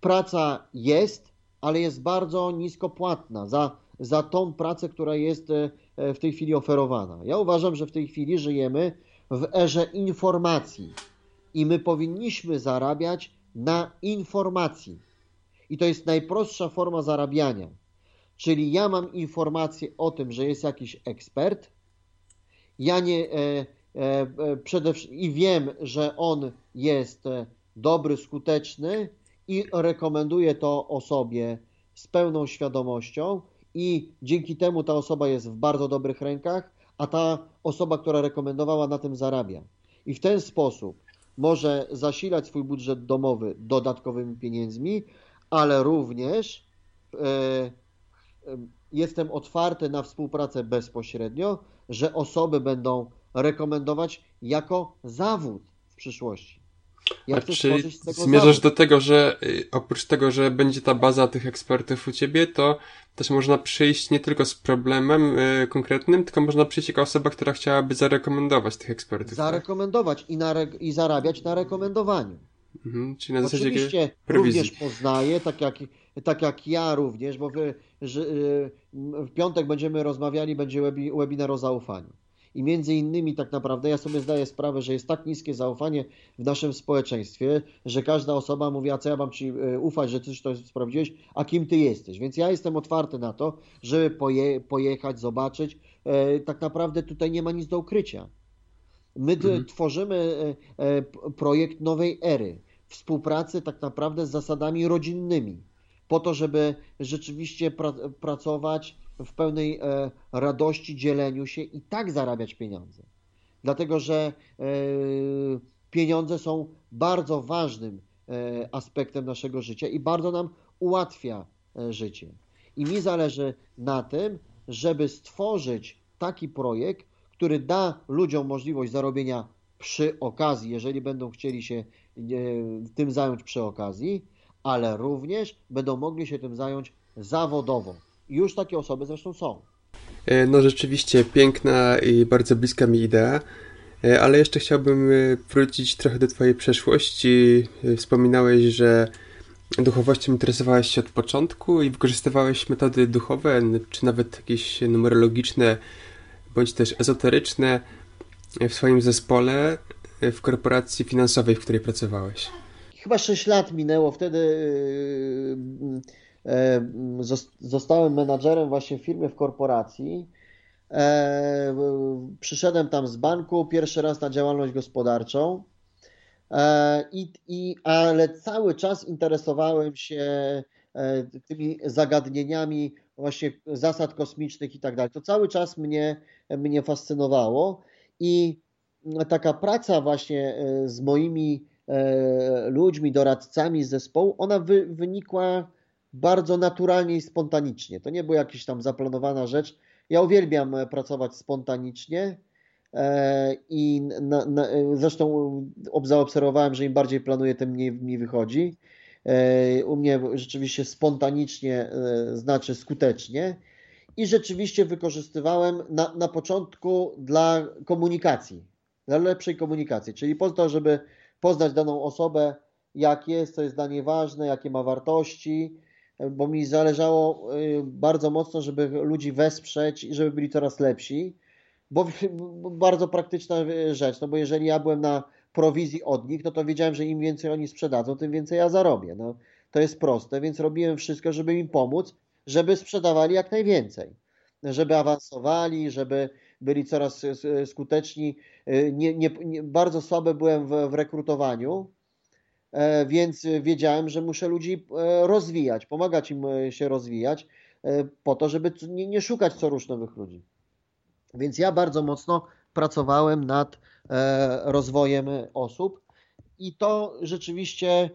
Praca jest, ale jest bardzo nisko płatna za, za tą pracę, która jest e, w tej chwili oferowana. Ja uważam, że w tej chwili żyjemy w erze informacji i my powinniśmy zarabiać na informacji. I to jest najprostsza forma zarabiania. Czyli ja mam informację o tym, że jest jakiś ekspert, ja nie e, e, e przede i wiem, że on jest e, dobry, skuteczny, i rekomenduje to osobie z pełną świadomością i dzięki temu ta osoba jest w bardzo dobrych rękach, a ta osoba, która rekomendowała na tym zarabia. I w ten sposób może zasilać swój budżet domowy dodatkowymi pieniędzmi, ale również e, e, jestem otwarty na współpracę bezpośrednio, że osoby będą rekomendować jako zawód w przyszłości. Ja czy zmierzasz do tego, że y, oprócz tego, że będzie ta baza tych ekspertów u ciebie, to też można przyjść nie tylko z problemem y, konkretnym, tylko można przyjść jako osoba, która chciałaby zarekomendować tych ekspertów. Tak? Zarekomendować tak? i, na i zarabiać na rekomendowaniu. Mhm, czyli na zasadzie Oczywiście również poznaję, tak jak, tak jak ja również, bo wy, że, y, w piątek będziemy rozmawiali, będzie webi, webinar o zaufaniu. I między innymi tak naprawdę ja sobie zdaję sprawę, że jest tak niskie zaufanie w naszym społeczeństwie, że każda osoba mówi, a co ja mam Ci e, ufać, że Ty to sprawdziłeś, a kim Ty jesteś. Więc ja jestem otwarty na to, żeby poje, pojechać, zobaczyć. E, tak naprawdę tutaj nie ma nic do ukrycia. My mhm. tworzymy e, projekt nowej ery, współpracy tak naprawdę z zasadami rodzinnymi, po to, żeby rzeczywiście pra pracować w pełnej e, radości, dzieleniu się i tak zarabiać pieniądze. Dlatego, że e, pieniądze są bardzo ważnym e, aspektem naszego życia i bardzo nam ułatwia życie. I mi zależy na tym, żeby stworzyć taki projekt, który da ludziom możliwość zarobienia przy okazji, jeżeli będą chcieli się tym zająć przy okazji, ale również będą mogli się tym zająć zawodowo. Już takie osoby zresztą są. E, no rzeczywiście piękna i bardzo bliska mi idea, e, ale jeszcze chciałbym e, wrócić trochę do Twojej przeszłości. Wspominałeś, że duchowością interesowałeś się od początku i wykorzystywałeś metody duchowe, czy nawet jakieś numerologiczne, bądź też ezoteryczne w swoim zespole w korporacji finansowej, w której pracowałeś? Chyba 6 lat minęło. Wtedy yy, yy, zostałem menadżerem właśnie w firmie w korporacji. E, przyszedłem tam z banku pierwszy raz na działalność gospodarczą. E, I, i, ale cały czas interesowałem się e, tymi zagadnieniami właśnie zasad kosmicznych i tak dalej. To cały czas mnie, mnie fascynowało i taka praca właśnie e, z moimi ludźmi, doradcami z zespołu, ona wy, wynikła bardzo naturalnie i spontanicznie. To nie była jakaś tam zaplanowana rzecz. Ja uwielbiam pracować spontanicznie E, I na, na, zresztą zaobserwowałem, że im bardziej planuję, tym mniej mi wychodzi. E, u mnie rzeczywiście spontanicznie e, znaczy skutecznie. I rzeczywiście wykorzystywałem na, na początku dla komunikacji, dla lepszej komunikacji, czyli po to, żeby poznać daną osobę, jak jest, co jest dla niej ważne, jakie ma wartości, bo mi zależało bardzo mocno, żeby ludzi wesprzeć i żeby byli coraz lepsi bo, bardzo praktyczna e, rzecz, no bo jeżeli ja byłem na prowizji od nich, no to wiedziałem, że im więcej oni sprzedadzą, tym więcej ja zarobię. No, to jest proste, więc robiłem wszystko, żeby im pomóc, żeby sprzedawali jak najwięcej, żeby awansowali, żeby byli coraz skuteczni. E, nie, nie, nie, bardzo słaby byłem w, w rekrutowaniu, więc wiedziałem, że muszę ludzi rozwijać, pomagać im się rozwijać, po to, żeby nie, szukać co nowych ludzi. Więc ja bardzo mocno pracowałem nad e, rozwojem osób i to rzeczywiście,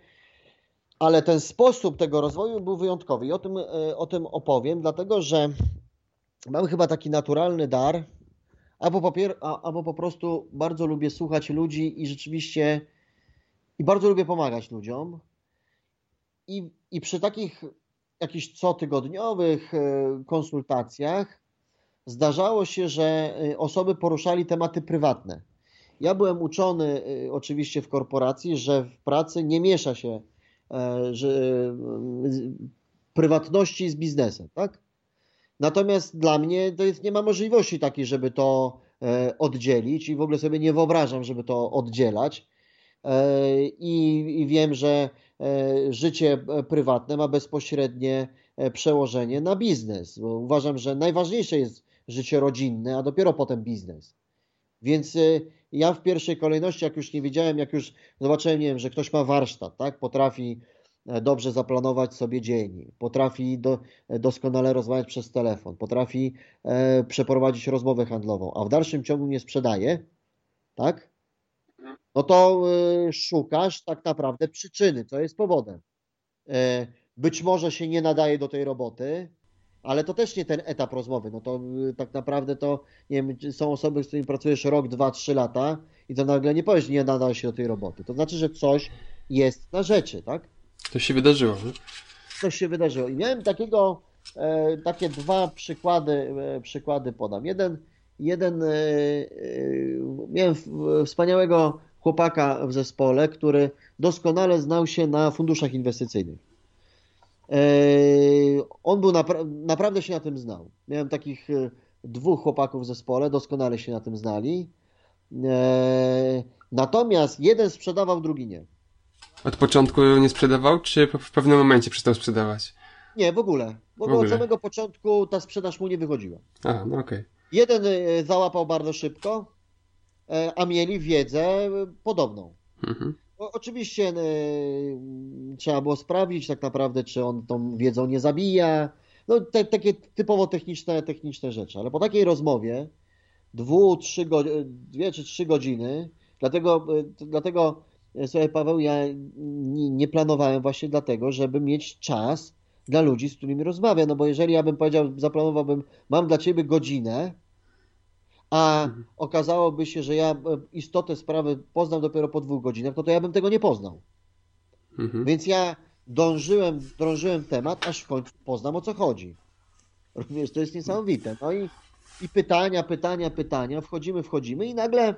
ale ten sposób tego rozwoju był wyjątkowy i o tym, e, o tym opowiem, dlatego że mam chyba taki naturalny dar, albo, albo po prostu bardzo lubię słuchać ludzi i rzeczywiście i bardzo lubię pomagać ludziom. I, i przy takich jakichś cotygodniowych e, konsultacjach zdarzało się, że y, osoby poruszali tematy prywatne. Ja byłem uczony y, oczywiście w korporacji, że w pracy nie miesza się e, prywatności z biznesem, tak? Natomiast dla mnie to jest, nie ma możliwości takiej, żeby to e, oddzielić i w ogóle sobie nie wyobrażam, żeby to oddzielać. E, I, wiem, że życie prywatne ma bezpośrednie przełożenie na biznes. Bo uważam, że najważniejsze jest życie rodzinne, a dopiero potem biznes. Więc ja w pierwszej kolejności, jak już nie wiedziałem, jak już zobaczyłem, nie wiem, że ktoś ma warsztat, tak, potrafi e, dobrze zaplanować sobie dzień, potrafi do, doskonale rozmawiać przez telefon, potrafi e, przeprowadzić rozmowę handlową, a w dalszym ciągu nie sprzedaje, tak? No to y, szukasz tak naprawdę przyczyny, co jest powodem. E, być może się nie nadaje do tej roboty, ale to też nie ten etap rozmowy. No to y, tak naprawdę to, nie wiem, są osoby, z którymi pracujesz rok, dwa, trzy lata i to nagle nie powiesz, nie nada się do tej roboty. To znaczy, że coś jest na rzeczy, tak? To się wydarzyło. Nie? Coś się wydarzyło. I miałem takiego, e, takie dwa przykłady, e, przykłady podam. Jeden, jeden e miałem wspaniałego chłopaka w zespole, który doskonale znał się na funduszach inwestycyjnych. Eee, on był napra naprawdę się na tym znał. Miałem takich e, dwóch chłopaków w zespole, doskonale się na tym znali. Eee, natomiast jeden sprzedawał, drugi nie. Od początku nie sprzedawał, czy w pewnym momencie przestał sprzedawać? Nie, w ogóle. Bo w ogóle. od samego początku ta sprzedaż mu nie wychodziła. A, no okej. Okay. Jeden e, załapał bardzo szybko, a mieli wiedzę podobną. Mhm. Oczywiście yy, trzeba było sprawdzić tak naprawdę, czy on tą wiedzą nie zabija. No, te, takie typowo techniczne, techniczne rzeczy. Ale po takiej rozmowie, dwu, trzy dwie czy trzy godziny, dlatego, yy, dlatego e, słuchaj Paweł, ja nie, nie planowałem właśnie dlatego, żeby mieć czas dla ludzi, z którymi rozmawiam. No bo jeżeli ja bym powiedział, zaplanowałbym, mam dla ciebie godzinę, a mhm. okazałoby się, że ja e, istotę sprawy poznam dopiero po dwóch godzinach, no to ja bym tego nie poznał. Mhm. Więc ja dążyłem, drążyłem temat, aż w końcu poznam o co chodzi. Rozumiesz, to jest niesamowite. No i, i pytania, pytania, pytania, wchodzimy, wchodzimy i nagle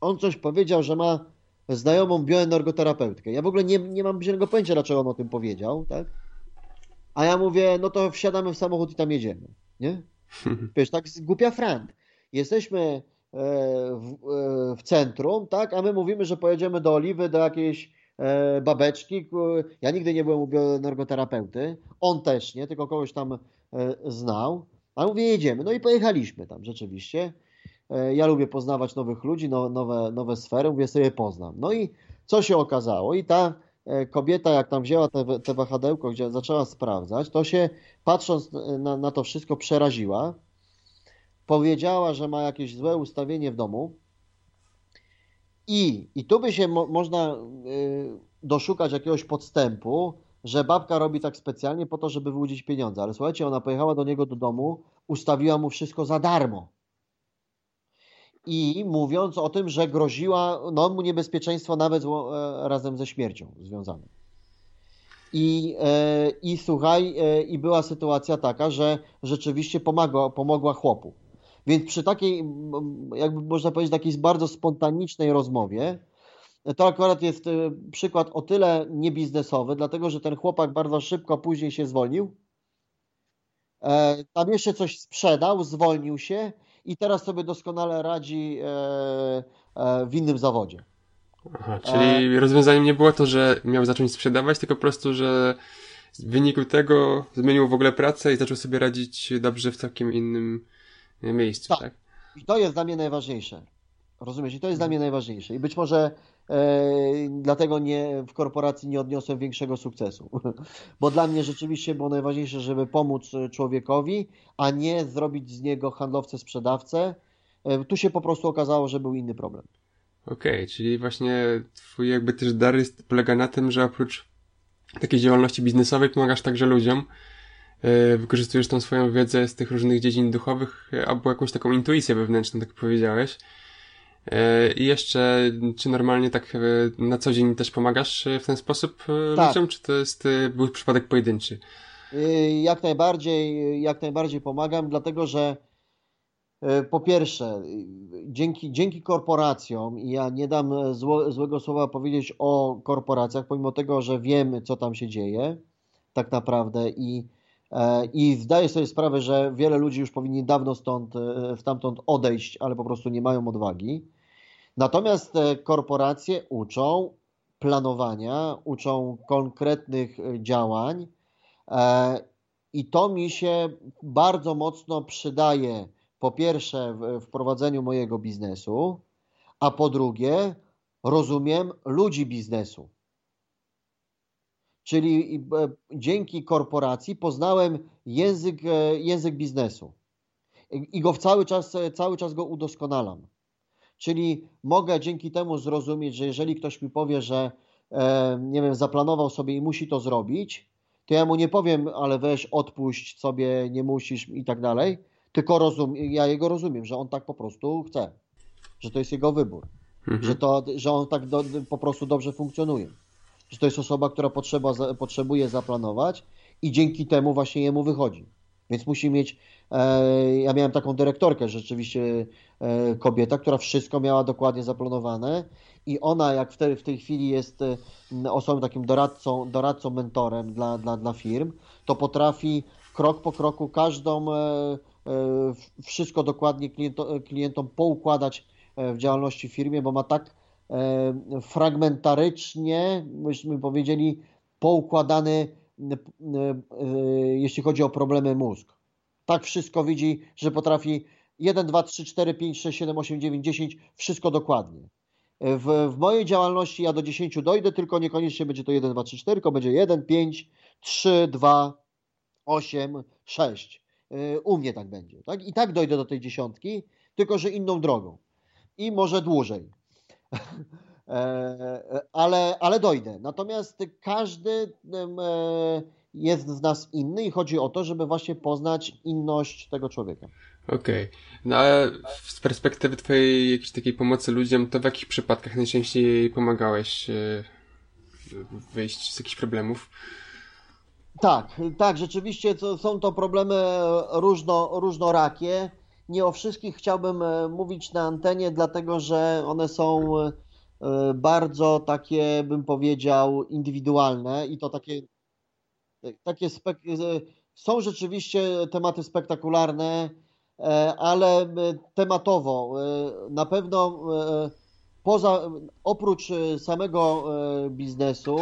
on coś powiedział, że ma znajomą bioenergoterapeutkę. Ja w ogóle nie, nie mam zielonego pojęcia, dlaczego on o tym powiedział, tak? A ja mówię, no to wsiadamy w samochód i tam jedziemy, nie? Wiesz, tak głupia frant. Jesteśmy e, w, e, w centrum, tak? A my mówimy, że pojedziemy do Oliwy, do jakiejś e, babeczki. Ja nigdy nie byłem u bioenergoterapeuty. On też nie, tylko kogoś tam znał. A mówię, jedziemy. No i pojechaliśmy tam rzeczywiście. Ja lubię poznawać nowych ludzi, nowe, nowe sfery, mówię sobie poznam. No i co się okazało? I ta kobieta, jak tam wzięła te, te wahadełko, gdzie zaczęła sprawdzać, to się patrząc na, na to wszystko przeraziła. Powiedziała, że ma jakieś złe ustawienie w domu. I, i tu by się mo, można y, doszukać jakiegoś podstępu, że babka robi tak specjalnie po to, żeby wyłudzić pieniądze. Ale słuchajcie, ona pojechała do niego do domu, ustawiła mu wszystko za darmo i mówiąc o tym, że groziła no, mu niebezpieczeństwo nawet e, razem ze śmiercią związane. I, e, I słuchaj, e, i była sytuacja taka, że rzeczywiście pomagła, pomogła chłopu. Więc przy takiej, jakby można powiedzieć, takiej bardzo spontanicznej rozmowie, to akurat jest przykład o tyle niebiznesowy, dlatego że ten chłopak bardzo szybko później się zwolnił. Tam jeszcze coś sprzedał, zwolnił się i teraz sobie doskonale radzi e, e, w innym zawodzie. Aha, czyli rozwiązaniem nie było to, że miał zacząć sprzedawać, tylko po prostu, że w wyniku tego zmienił w ogóle pracę i zaczął sobie radzić dobrze w całkiem innym miejscu, tak? tak? I to jest dla mnie najważniejsze. Rozumiesz? I to jest dla mnie najważniejsze. I być może e, dlatego nie, w korporacji nie odniosłem większego sukcesu. Bo dla mnie rzeczywiście było najważniejsze, żeby pomóc człowiekowi, a nie zrobić z niego handlowcę, sprzedawcę. E, tu się po prostu okazało, że był inny problem. Okej, okay, czyli właśnie twój jakby też dar jest, polega na tym, że oprócz takiej działalności biznesowej pomagasz także ludziom, wykorzystujesz tą swoją wiedzę z tych różnych dziedzin duchowych, e, albo jakąś taką intuicję wewnętrzną, tak powiedziałeś. E, I jeszcze, czy normalnie tak e, na co dzień też pomagasz e, w ten sposób tak. ludziom, czy to jest, był przypadek pojedynczy? Jak najbardziej, jak najbardziej pomagam, dlatego że po pierwsze, dzięki, dzięki korporacjom, i ja nie dam zło, złego słowa powiedzieć o korporacjach, pomimo tego, że wiemy, co tam się dzieje, tak naprawdę, i, i zdaję sobie sprawę, że wiele ludzi już powinni dawno stąd, stamtąd odejść, ale po prostu nie mają odwagi. Natomiast korporacje uczą planowania, uczą konkretnych e, działań e, i to mi się bardzo mocno przydaje po pierwsze w prowadzeniu mojego biznesu, a po drugie rozumiem ludzi biznesu. Czyli e, dzięki korporacji poznałem język, język biznesu i go cały czas, cały czas go udoskonalam. Czyli mogę dzięki temu zrozumieć, że jeżeli ktoś mi powie, że e, nie wiem, zaplanował sobie i musi to zrobić, to ja mu nie powiem, ale weź, odpuść sobie, nie musisz i tak dalej, tylko rozum, ja jego rozumiem, że on tak po prostu chce, że to jest jego wybór, mhm. że, to, że on tak do, po prostu dobrze funkcjonuje, że to jest osoba, która potrzeba, potrzebuje zaplanować i dzięki temu właśnie jemu wychodzi. Więc musi mieć E, ja miałem taką dyrektorkę, rzeczywiście e, kobieta, która wszystko miała dokładnie zaplanowane i ona, jak w tej, w tej chwili jest e, osobą takim doradcą, doradcą mentorem dla, dla, dla firm, to potrafi krok po kroku każdą, wszystko dokładnie klientom, klientom poukładać w działalności firmie, bo ma tak fragmentarycznie, myśmy powiedzieli, poukładany, jeśli chodzi o problemy mózg tak wszystko widzi, że potrafi 1, 2, 3, 4, 5, 6, 7, 8, 9, 10, wszystko dokładnie. W, w mojej działalności ja do 10 dojdę, tylko niekoniecznie będzie to 1, 2, 3, 4, tylko będzie 1, 5, 3, 2, 8, 6. U mnie tak będzie. Tak? I tak dojdę do tej dziesiątki, tylko że inną drogą. I może dłużej. E, ale, ale dojdę. Natomiast każdy jest z nas inny i chodzi o to, żeby właśnie poznać inność tego człowieka. Okej. Okay. No ale z perspektywy twojej jakiejś takiej pomocy ludziom, to w jakich przypadkach najczęściej pomagałeś e, wyjść z jakichś problemów? Tak, tak, rzeczywiście są to problemy różno, różnorakie. Nie o wszystkich chciałbym e, mówić na antenie, dlatego że one są bardzo takie, bym powiedział, indywidualne i to takie, takie spek są rzeczywiście tematy spektakularne, ale tematowo na pewno poza, oprócz samego biznesu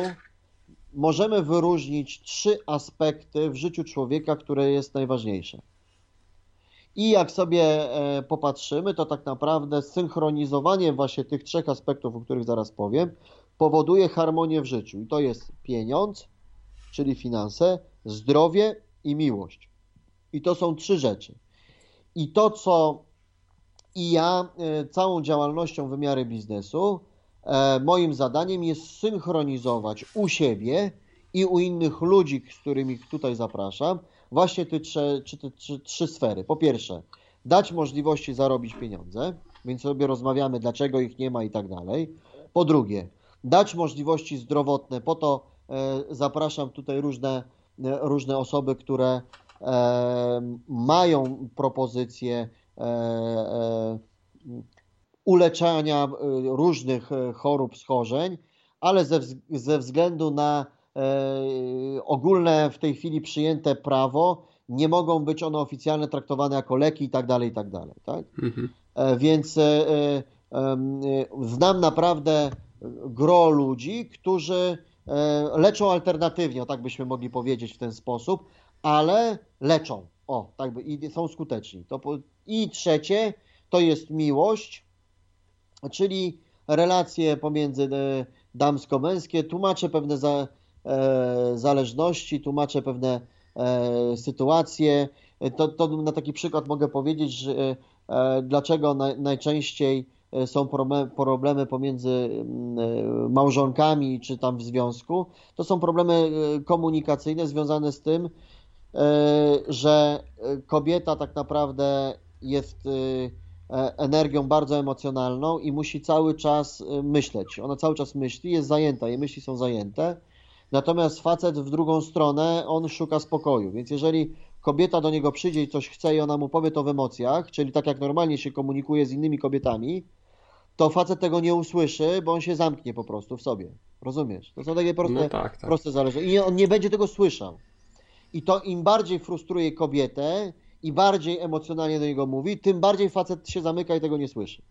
możemy wyróżnić trzy aspekty w życiu człowieka, które jest najważniejsze. I jak sobie e, popatrzymy, to tak naprawdę synchronizowanie właśnie tych trzech aspektów, o których zaraz powiem, powoduje harmonię w życiu. I to jest pieniądz, czyli finanse, zdrowie i miłość. I to są trzy rzeczy. I to, co i ja e, całą działalnością wymiary biznesu, e, moim zadaniem jest synchronizować u siebie i u innych ludzi, z którymi tutaj zapraszam, właśnie te trzy, te trzy, trzy sfery. Po pierwsze, dać możliwości zarobić pieniądze, więc sobie rozmawiamy, dlaczego ich nie ma i tak dalej. Po drugie, dać możliwości zdrowotne, po to e, zapraszam tutaj różne, e, różne osoby, które e, mają propozycje uleczania różnych chorób, schorzeń, ale ze, ze względu na ogólne w tej chwili przyjęte prawo, nie mogą być one oficjalnie traktowane jako leki i tak dalej, i tak dalej. Tak? Mhm. E, więc e, znam naprawdę gro ludzi, którzy leczą alternatywnie, o tak byśmy mogli powiedzieć w ten sposób, ale leczą. O, tak by, i są skuteczni. To, I trzecie to jest miłość, czyli relacje pomiędzy damsko-męskie. Tłumaczę pewne za, E, zależności, tłumaczę pewne e, sytuacje. To, to na taki przykład mogę powiedzieć, że e, dlaczego najczęściej są problemy pomiędzy mm, małżonkami czy tam w związku. To są problemy komunikacyjne związane z tym, że kobieta tak naprawdę jest energią bardzo emocjonalną i musi cały czas myśleć. Ona cały czas myśli, jest zajęta, jej myśli są zajęte Natomiast facet w drugą stronę, on szuka spokoju. Więc jeżeli kobieta do niego przyjdzie i coś chce i ona mu powie to w emocjach, czyli tak jak normalnie się komunikuje z innymi kobietami, to facet tego nie usłyszy, bo on się zamknie po prostu w sobie. Rozumiesz? To są takie proste, no tak, tak. proste zależności. I on nie będzie tego słyszał. I to im bardziej frustruje kobietę i bardziej emocjonalnie do niego mówi, tym bardziej facet się zamyka i tego nie słyszy.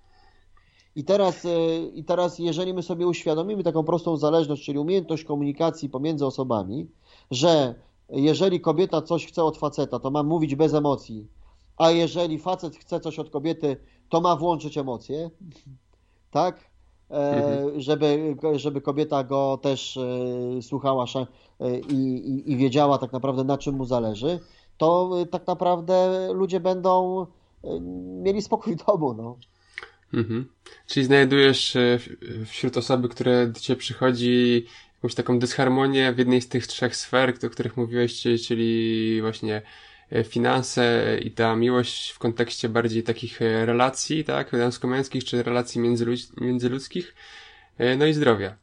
I teraz, e, I teraz, jeżeli my sobie uświadomimy taką prostą zależność, czyli umiejętność komunikacji pomiędzy osobami, że jeżeli kobieta coś chce od faceta, to ma mówić bez emocji, a jeżeli facet chce coś od kobiety, to ma włączyć emocje, tak? E, mhm. Żeby, żeby kobieta go też e, słuchała i, i, i wiedziała tak naprawdę na czym mu zależy, to tak naprawdę ludzie będą mieli spokój w domu. No. Mhm. Czyli znajdujesz e, wśród osoby, które do ciebie przychodzi jakąś taką dysharmonię w jednej z tych trzech sfer, o których mówiłeś, czyli właśnie e, finanse i ta miłość w kontekście bardziej takich e, relacji, tak, damsko-męskich, czy relacji międzyludz międzyludzkich, no i zdrowia.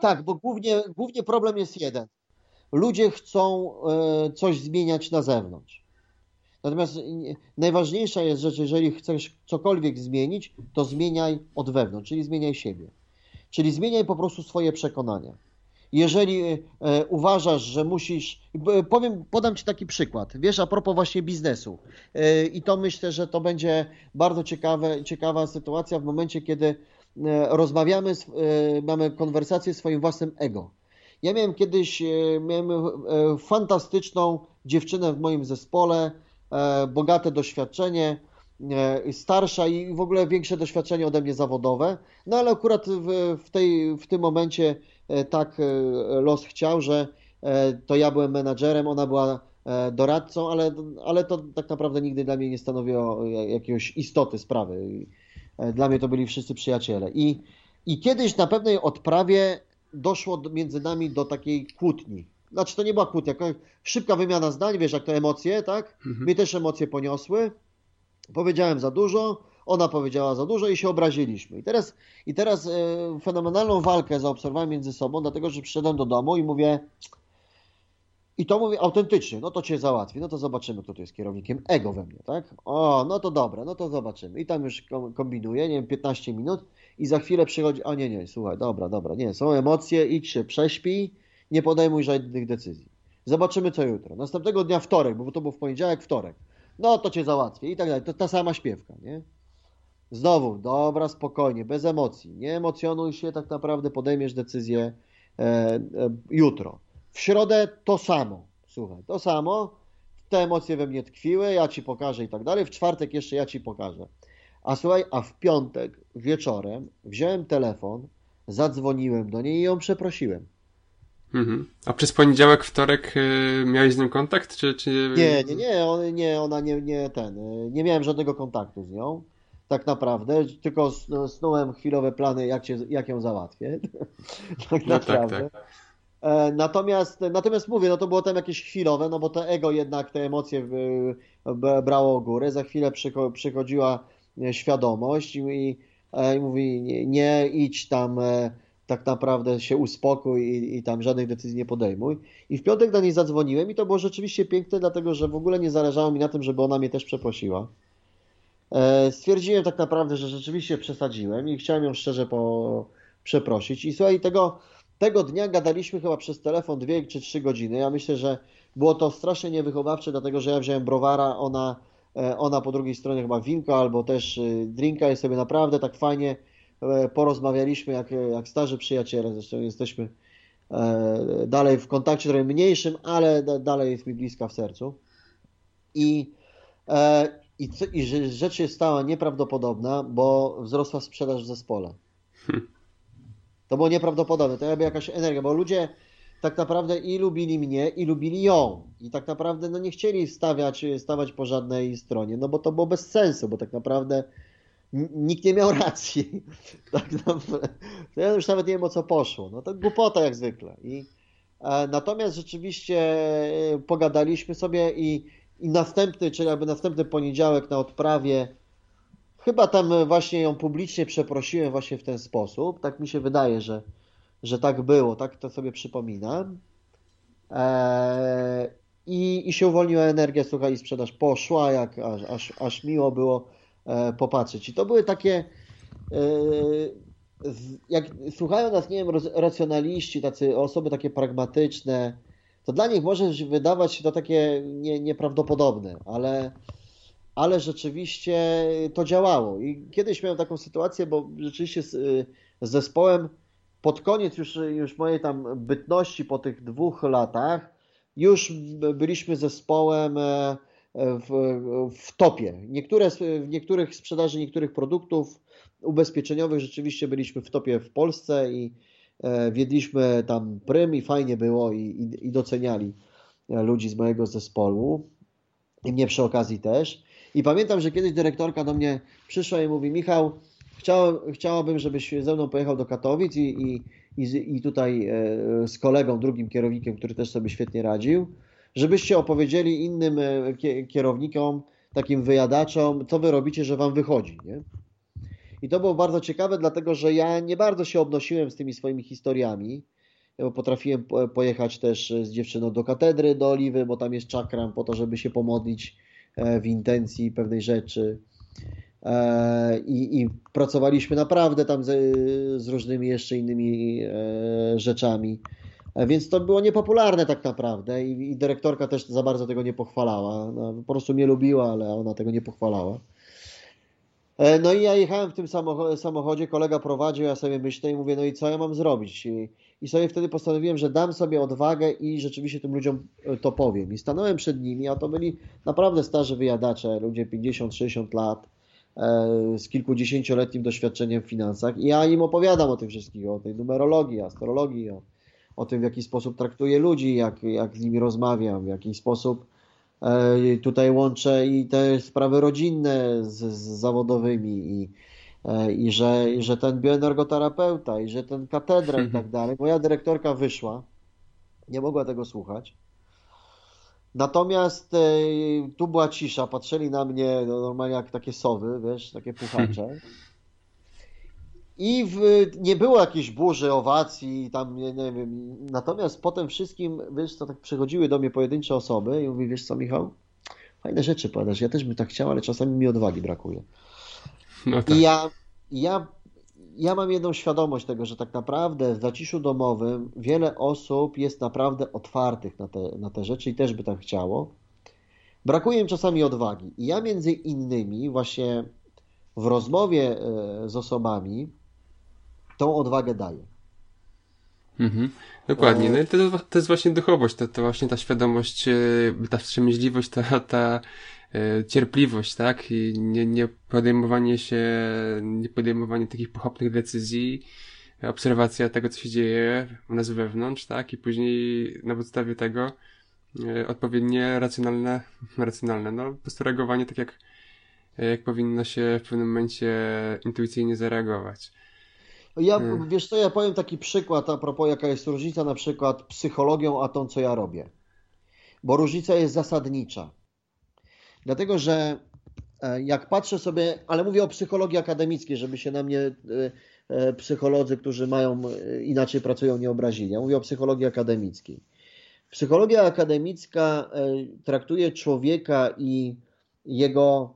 Tak, bo głównie, głównie problem jest jeden. Ludzie chcą coś zmieniać na zewnątrz. Natomiast najważniejsza jest rzecz, jeżeli chcesz cokolwiek zmienić, to zmieniaj od wewnątrz, czyli zmieniaj siebie. Czyli zmieniaj po prostu swoje przekonania. Jeżeli e, uważasz, że musisz. Powiem, podam Ci taki przykład. Wiesz, a propos właśnie biznesu. E, I to myślę, że to będzie bardzo ciekawe, ciekawa sytuacja w momencie, kiedy e, rozmawiamy, mamy konwersację z swoim własnym ego. Ja miałem kiedyś miałem fantastyczną dziewczynę w moim zespole, E, bogate doświadczenie, e, starsza i w ogóle większe doświadczenie ode mnie zawodowe. No ale akurat w, w, tej, w tym momencie e, tak los chciał, że to ja byłem menadżerem, ona była doradcą, ale, ale to tak naprawdę nigdy dla mnie nie stanowiło jakiejś istoty sprawy. Dla mnie to byli wszyscy przyjaciele. I, i kiedyś na pewnej odprawie doszło między nami do takiej kłótni znaczy to nie była kłótnia, szybka wymiana zdań, wiesz, jak to emocje, tak? Mhm. Mnie też emocje poniosły. Powiedziałem za dużo, ona powiedziała za dużo i się obraziliśmy. I teraz, i teraz e, fenomenalną walkę zaobserwowałem między sobą, dlatego że przyszedłem do domu i mówię, I to mówię autentycznie, no to cię załatwi, no to zobaczymy, kto tu jest kierownikiem. Ego we mnie, tak? O, no to dobra, no to zobaczymy. I tam już kombinuję, nie wiem, 15 minut i za chwilę przychodzi, a nie, nie, słuchaj, dobra, dobra, nie, są emocje, idź się prześpij, nie podejmuj żadnych decyzji. Zobaczymy co jutro. Następnego dnia wtorek, bo to był w poniedziałek, wtorek. No to cię załatwię i tak dalej. To ta sama śpiewka, nie? Znowu, dobra, spokojnie, bez emocji. Nie emocjonuj się, tak naprawdę podejmiesz decyzję e, e, jutro. W środę to samo. Słuchaj, to samo. Te emocje we mnie tkwiły, ja ci pokażę i tak dalej. W czwartek jeszcze ja ci pokażę. A słuchaj, a w piątek wieczorem wziąłem telefon, zadzwoniłem do niej i ją przeprosiłem. Mhm. A przez poniedziałek, wtorek y, miałeś z nim kontakt, czy... czy... Nie, nie, nie, on, nie, ona nie, nie ten, y, nie miałem żadnego kontaktu z nią, tak naprawdę, tylko snułem chwilowe plany, jak, cię, jak ją załatwię, tak no naprawdę. Tak, tak. E, natomiast, natomiast mówię, no to było tam jakieś chwilowe, no bo to ego jednak te emocje brało górę. Za chwilę przychodziła e, świadomość i, i, e, i mówi, nie, nie, idź tam, tak naprawdę się uspokój i, i, tam żadnych decyzji nie podejmuj. I w piątek do niej zadzwoniłem i to było rzeczywiście piękne, dlatego że w ogóle nie zależało mi na tym, żeby ona mnie też przeprosiła. Stwierdziłem tak naprawdę, że rzeczywiście przesadziłem i chciałem ją szczerze po, przeprosić. I słuchaj, tego tego dnia gadaliśmy chyba przez telefon dwie czy trzy godziny. Ja myślę, że było to strasznie niewychowawcze, dlatego że ja wziąłem browara, ona, e, ona po drugiej stronie chyba winko albo też e, drinka i sobie naprawdę tak fajnie e, porozmawialiśmy jak, jak starzy przyjaciele. Zresztą jesteśmy dalej w kontakcie trochę mniejszym, ale dalej jest mi bliska w sercu. I, i, i rzecz się stała nieprawdopodobna, bo wzrosła sprzedaż w zespole. Hmm. To było nieprawdopodobne, to jakby jakaś energia, bo ludzie tak naprawdę i lubili mnie, i lubili ją. I tak naprawdę no, nie chcieli stawiać, stawać po żadnej stronie, no bo to było bez sensu, bo tak naprawdę nikt nie miał racji. Tak. Ja już nawet nie wiem o co poszło. No to głupota jak zwykle. I, e, natomiast rzeczywiście e, pogadaliśmy sobie i, i następny, czyli jakby następny poniedziałek na odprawie Chyba tam e, właśnie ją publicznie przeprosiłem właśnie w ten sposób. Tak mi się wydaje, że, że tak było, tak to sobie przypominam. Eee, i, I się uwolniła energia, słuchaj, i sprzedaż poszła, jak aż, aż, aż miło było e, popatrzeć. I to były takie, e, jak słuchają nas, nie wiem, racjonaliści, tacy osoby takie pragmatyczne, to dla nich może wydawać się to takie nie, nieprawdopodobne, ale ale rzeczywiście to działało. I kiedyś miałem taką sytuację, bo rzeczywiście z, z zespołem pod koniec już, już mojej tam bytności po tych dwóch latach już byliśmy zespołem e, w, w topie. Niektóre, w niektórych sprzedaży niektórych produktów ubezpieczeniowych rzeczywiście byliśmy w topie w Polsce i e, wiedliśmy tam prym i fajnie było i, i, i doceniali ludzi z mojego zespołu i mnie przy okazji też. I pamiętam, że kiedyś dyrektorka do mnie przyszła i mówi: Michał, chciałem, chciałabym, żebyś ze mną pojechał do Katowic i, i, i, i tutaj e, z kolegą, drugim kierownikiem, który też sobie świetnie radził, żebyście opowiedzieli innym e, kierownikom, takim wyjadaczom, co wy robicie, że wam wychodzi. Nie? I to było bardzo ciekawe, dlatego że ja nie bardzo się obnosiłem z tymi swoimi historiami. Ja potrafiłem pojechać też z dziewczyną do katedry, do Oliwy, bo tam jest czakram, po to, żeby się pomodlić E, w intencji pewnej rzeczy. E, I, I, pracowaliśmy naprawdę tam z, z różnymi jeszcze innymi rzeczami. Więc to było niepopularne tak naprawdę i, i dyrektorka też za bardzo tego nie pochwalała. No, po prostu mnie lubiła, ale ona tego nie pochwalała. No i ja jechałem w tym samochodzie, kolega prowadził, ja sobie myślę i mówię, no i co ja mam zrobić? I, i sobie wtedy postanowiłem, że dam sobie odwagę i rzeczywiście tym ludziom e, to powiem. I stanąłem przed nimi, a to byli naprawdę starzy wyjadacze, ludzie 50-60 lat, e, z kilkudziesięcioletnim doświadczeniem w finansach i ja im opowiadam o tym wszystkim, o tej numerologii, astrologii, o, o tym w jaki sposób traktuję ludzi, jak, jak z nimi rozmawiam, w jaki sposób e, tutaj łączę i te sprawy rodzinne z, z zawodowymi i E, i że, i że ten bioenergoterapeuta, i że ten katedra i tak dalej. Moja dyrektorka wyszła, nie mogła tego słuchać. Natomiast e, tu była cisza, patrzyli na mnie no, normalnie jak takie sowy, wiesz, takie puchacze. I w, nie było jakiejś burzy, owacji, tam nie, nie wiem. Natomiast potem wszystkim, wiesz co, tak przychodziły do mnie pojedyncze osoby i mówi, wiesz co Michał, fajne rzeczy powiadasz, ja też bym tak chciał, ale czasami mi odwagi brakuje. No tak. I ja, ja, ja mam jedną świadomość tego, że tak naprawdę w zaciszu domowym wiele osób jest naprawdę otwartych na te, na te rzeczy i też by tak chciało. Brakuje im czasami odwagi. I ja między innymi właśnie w rozmowie e, z osobami tą odwagę daję. Mhm. Dokładnie. No i to, to jest właśnie duchowość, to, to właśnie ta świadomość, e, ta wstrzemięźliwość, ta, ta e, cierpliwość, tak? I nie, nie podejmowanie się, nie podejmowanie takich pochopnych decyzji, obserwacja tego, co się dzieje u nas wewnątrz, tak? I później na podstawie tego e, odpowiednie racjonalne, racjonalne, no po prostu reagowanie tak jak, jak powinno się w pewnym momencie intuicyjnie zareagować. Ja, hmm. wiesz co, ja powiem taki przykład a propos jaka jest różnica na przykład psychologią, a tą co ja robię. Bo różnica jest zasadnicza. Dlatego, że e, jak patrzę sobie, ale mówię o psychologii akademickiej, żeby się na mnie e, e, psycholodzy, którzy mają inaczej pracują, nie obrazili. Ja mówię o psychologii akademickiej. Psychologia akademicka traktuje człowieka i jego,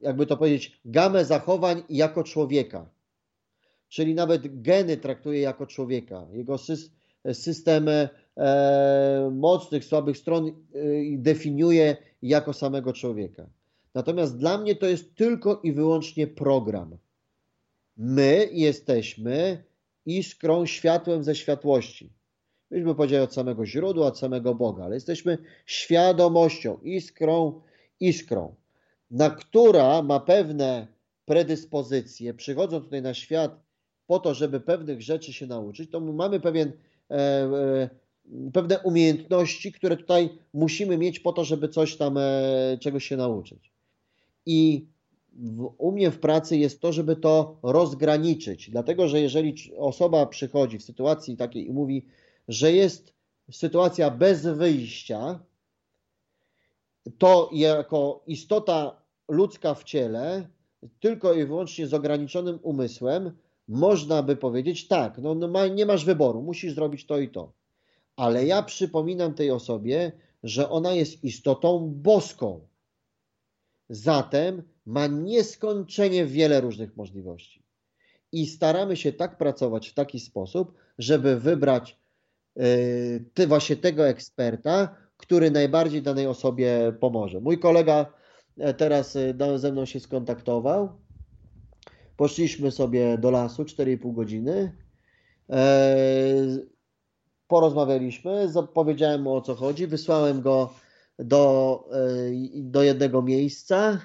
jakby to powiedzieć, gamę zachowań jako człowieka czyli nawet geny traktuje jako człowieka. Jego system e, mocnych, słabych stron e, definiuje jako samego człowieka. Natomiast dla mnie to jest tylko i wyłącznie program. My jesteśmy iskrą, światłem ze światłości. Myśmy powiedzieli od samego źródła, od samego Boga, ale jesteśmy świadomością, iskrą, iskrą, na która ma pewne predyspozycje, przychodząc tutaj na świat po to, żeby pewnych rzeczy się nauczyć, to mamy pewien, e, e, pewne umiejętności, które tutaj musimy mieć po to, żeby coś tam, e, czegoś się nauczyć. I w, u mnie w pracy jest to, żeby to rozgraniczyć, dlatego że jeżeli osoba przychodzi w sytuacji takiej i mówi, że jest sytuacja bez wyjścia, to jako istota ludzka w ciele, tylko i wyłącznie z ograniczonym umysłem, można by powiedzieć, tak, no, no nie masz wyboru, musisz zrobić to i to. Ale ja przypominam tej osobie, że ona jest istotą boską. Zatem ma nieskończenie wiele różnych możliwości. I staramy się tak pracować w taki sposób, żeby wybrać yy, ty, właśnie tego eksperta, który najbardziej danej osobie pomoże. Mój kolega e, teraz e, ze mną się skontaktował Poszliśmy sobie do lasu 4,5 godziny. E, porozmawialiśmy, powiedziałem mu o co chodzi, wysłałem go do, e, do jednego miejsca,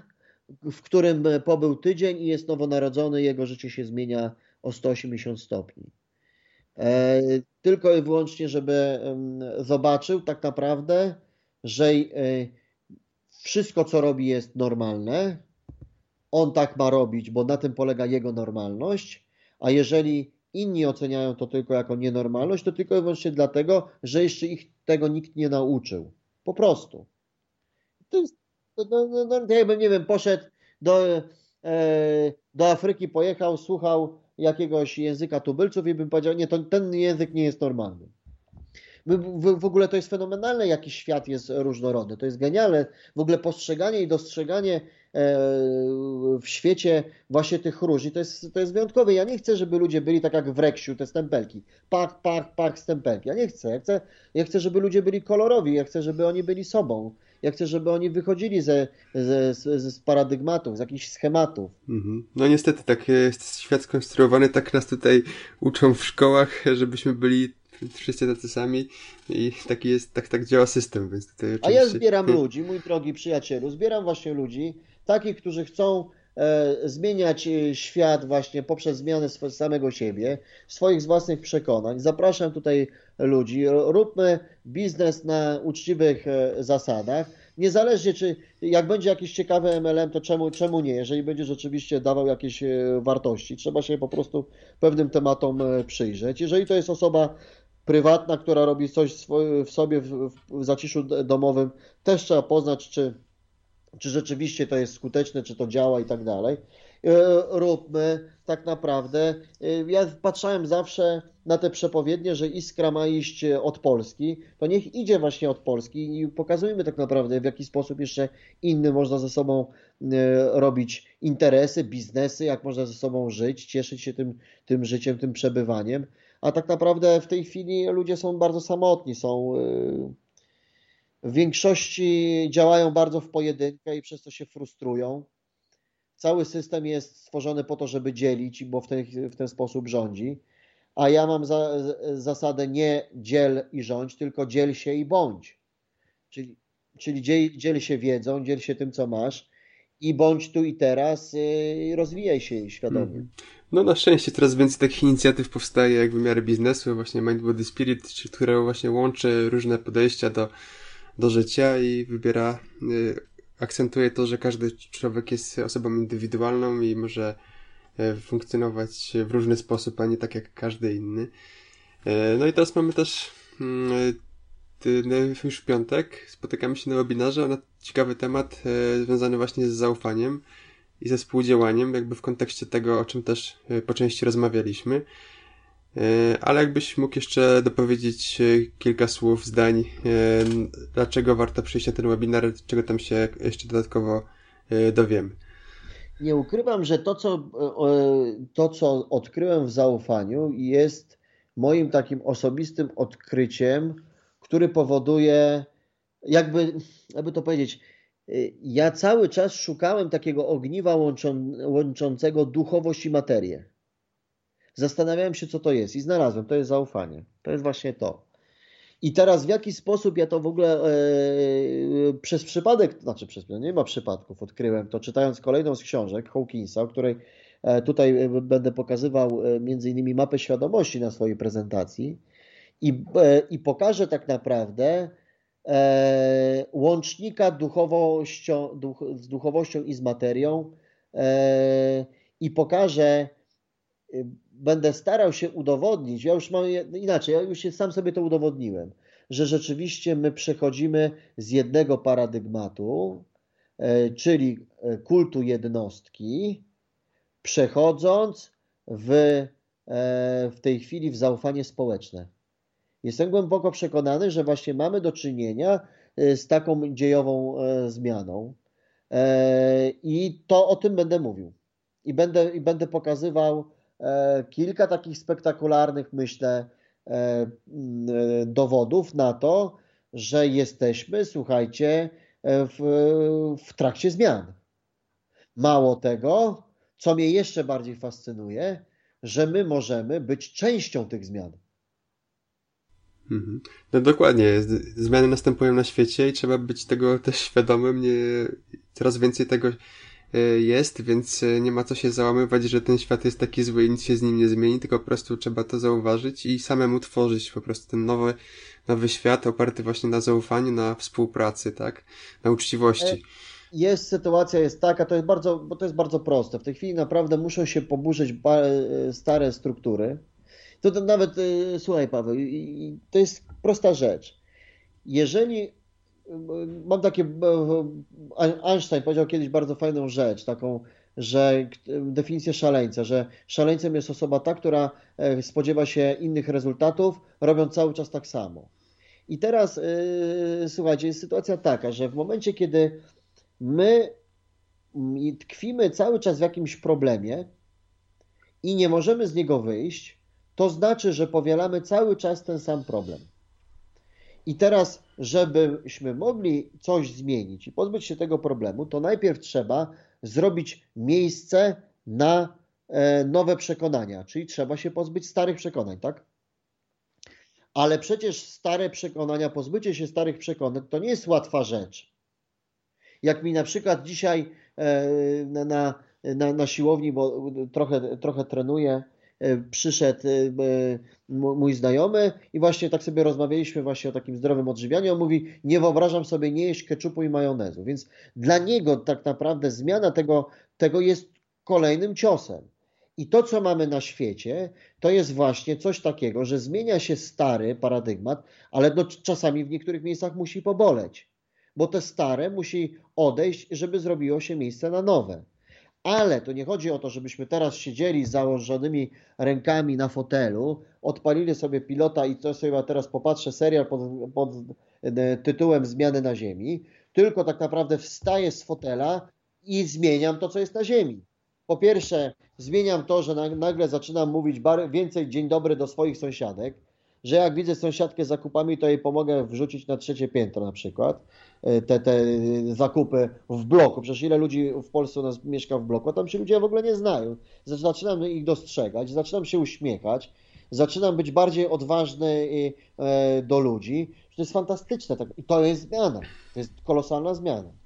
w którym pobył tydzień i jest nowonarodzony, jego życie się zmienia o 180 stopni. E, tylko i wyłącznie, żeby zobaczył tak naprawdę, że wszystko co robi jest normalne, on tak ma robić, bo na tym polega jego normalność, a jeżeli inni oceniają to tylko jako nienormalność, to tylko i wyłącznie dlatego, że jeszcze ich tego nikt nie nauczył. Po prostu. To jest, no, no, no jakbym, nie wiem, poszedł do, e, do Afryki, pojechał, słuchał jakiegoś języka tubylców i bym powiedział, nie, to, ten język nie jest normalny. W, ogóle to jest fenomenalne, jaki świat jest różnorodny. To jest genialne. W ogóle postrzeganie i dostrzeganie E, w świecie właśnie tych różni, to jest, to jest wyjątkowe. Ja nie chcę, żeby ludzie byli tak jak w Reksiu, te stempelki. Pak, pak, pak, stempelki. Ja nie chcę. Ja chcę, ja chcę, żeby ludzie byli kolorowi. Ja chcę, żeby oni byli sobą. Ja chcę, żeby oni wychodzili ze, ze, ze, z paradygmatów, z jakichś schematów. Mhm. No niestety, tak jest świat skonstruowany, tak nas tutaj uczą w szkołach, żebyśmy byli wszyscy tacy sami i taki jest, tak, tak działa system, więc tutaj oczywiście... A ja zbieram ludzi, mój drogi przyjacielu, zbieram właśnie ludzi, takich, którzy chcą e, zmieniać e, świat właśnie poprzez zmianę samego siebie, swoich własnych przekonań. Zapraszam tutaj ludzi, róbmy biznes na uczciwych e, zasadach. Niezależnie czy jak będzie jakiś ciekawy MLM, to czemu, czemu nie? Jeżeli będzie rzeczywiście dawał jakieś wartości, trzeba się po prostu pewnym tematom przyjrzeć. Jeżeli to jest osoba prywatna, która robi coś w sobie w, w zaciszu domowym, też trzeba poznać, czy czy rzeczywiście to jest skuteczne, czy to działa i tak dalej. róbmy tak naprawdę. Ja patrzałem zawsze na te przepowiednie, że Iskra ma iść od Polski, to niech idzie właśnie od Polski i pokazujmy tak naprawdę, w jaki sposób jeszcze inny można ze sobą robić interesy, biznesy, jak można ze sobą żyć, cieszyć się tym, tym życiem, tym przebywaniem. A tak naprawdę w tej chwili ludzie są bardzo samotni, są w większości działają bardzo w pojedynkę i przez to się frustrują. Cały system jest stworzony po to, żeby dzielić, bo w ten, w ten sposób rządzi. A ja mam za, zasadę nie dziel i rządź, tylko dziel się i bądź. Czyli, czyli dziel, dziel się wiedzą, dziel się tym, co masz i bądź tu i teraz, i rozwijaj się świadomie. Mhm. No na szczęście coraz więcej takich inicjatyw powstaje jak wymiary biznesu, właśnie Mind Body Spirit, które właśnie łączy różne podejścia do do życia i wybiera, y, akcentuje to, że każdy człowiek jest osobą indywidualną i może e, funkcjonować w różny sposób, a nie tak jak każdy inny. No i teraz mamy też mm, już w piątek spotykamy się na webinarze na ciekawy temat e, związany właśnie z zaufaniem i ze współdziałaniem, jakby w kontekście tego, o czym też po części rozmawialiśmy. E, ale jakbyś mógł jeszcze dopowiedzieć e, kilka słów, zdań, e, dlaczego warto przyjść na ten webinar, czego tam się jeszcze dodatkowo dowiemy. Nie ukrywam, że to co, to, co odkryłem w zaufaniu, jest moim takim osobistym odkryciem, który powoduje, jakby, jakby to powiedzieć, ja cały czas szukałem takiego ogniwa łączą, łączącego duchowość i materię. Zastanawiałem się, co to jest i znalazłem. To jest zaufanie. To jest właśnie to. I teraz w jaki sposób ja to w ogóle e, przez przypadek, znaczy przez nie ma przypadków, odkryłem to czytając kolejną z książek Hawkinsa, o której e, tutaj e, będę pokazywał między innymi mapę świadomości na swojej prezentacji i, e, i pokażę tak naprawdę e, łącznika duchowością, duch, z duchowością i z materią i pokażę będę starał się udowodnić, ja już mam inaczej, ja już sam sobie to udowodniłem, że rzeczywiście my przechodzimy z jednego paradygmatu, e, czyli e, kultu jednostki, przechodząc w, e, w tej chwili w zaufanie społeczne. Jestem głęboko przekonany, że właśnie mamy do czynienia z taką dziejową zmianą. I to o tym będę mówił. I będę, i będę pokazywał E, kilka takich spektakularnych, myślę, e, dowodów na to, że jesteśmy, słuchajcie, e, w, w trakcie zmian. Mało tego, co mnie jeszcze bardziej fascynuje, że my możemy być częścią tych zmian. Mhm. No dokładnie, zmiany następują na świecie i trzeba być tego też świadomym. Nie, coraz więcej tego Y, jest, więc y, nie ma co się załamywać, że ten świat jest taki zły i nic się z nim nie zmieni, tylko po prostu trzeba to zauważyć i samemu tworzyć po prostu ten nowy, nowy świat oparty właśnie na zaufaniu, na współpracy, tak? Na uczciwości. E, jest, sytuacja jest taka, to jest bardzo, bo to jest bardzo proste. W tej chwili naprawdę muszą się poburzyć e, stare struktury. To, to nawet, e, słuchaj Paweł, to jest prosta rzecz. Jeżeli mam takie, Einstein powiedział kiedyś bardzo fajną rzecz, taką, że definicję szaleńca, że szaleńcem jest osoba ta, która e, spodziewa się innych rezultatów, robiąc cały czas tak samo. I teraz, słuchajcie, jest sytuacja taka, że w momencie, kiedy my tkwimy cały czas w jakimś problemie i nie możemy z niego wyjść, to znaczy, że powielamy cały czas ten sam problem. I teraz, żebyśmy mogli coś zmienić i pozbyć się tego problemu, to najpierw trzeba zrobić miejsce na e, nowe przekonania, czyli trzeba się pozbyć starych przekonań, tak? Ale przecież stare przekonania, pozbycie się starych przekonań to nie jest łatwa rzecz. Jak mi na przykład dzisiaj e, na, na, na siłowni, bo trochę, trochę trenuję, przyszedł e, mój znajomy i właśnie tak sobie rozmawialiśmy właśnie o takim zdrowym odżywianiu. On mówi, nie wyobrażam sobie nie jeść keczupu i majonezu. Więc dla niego tak naprawdę zmiana tego, tego jest kolejnym ciosem. I to, co mamy na świecie, to jest właśnie coś takiego, że zmienia się stary paradygmat, ale no, czasami w niektórych miejscach musi poboleć, bo te stare musi odejść, żeby zrobiło się miejsce na nowe. Ale to nie chodzi o to, żebyśmy teraz siedzieli z założonymi rękami na fotelu, odpalili sobie pilota i to sobie teraz popatrzę serial pod, pod e, tytułem Zmiany na Ziemi, tylko tak naprawdę wstaję z fotela i zmieniam to, co jest na Ziemi. Po pierwsze, zmieniam to, że nagle zaczynam mówić więcej dzień dobry do swoich sąsiadek, że jak widzę sąsiadkę z zakupami, to jej pomogę wrzucić na trzecie piętro na przykład e, te, te zakupy w bloku. Przecież ile ludzi w Polsce u nas mieszka w bloku, a tam się ludzie w ogóle nie znają. Zaczynam ich dostrzegać, zaczynam się uśmiechać, zaczynam być bardziej odważny e, do ludzi. To jest fantastyczne tak, i to jest zmiana. To jest kolosalna zmiana.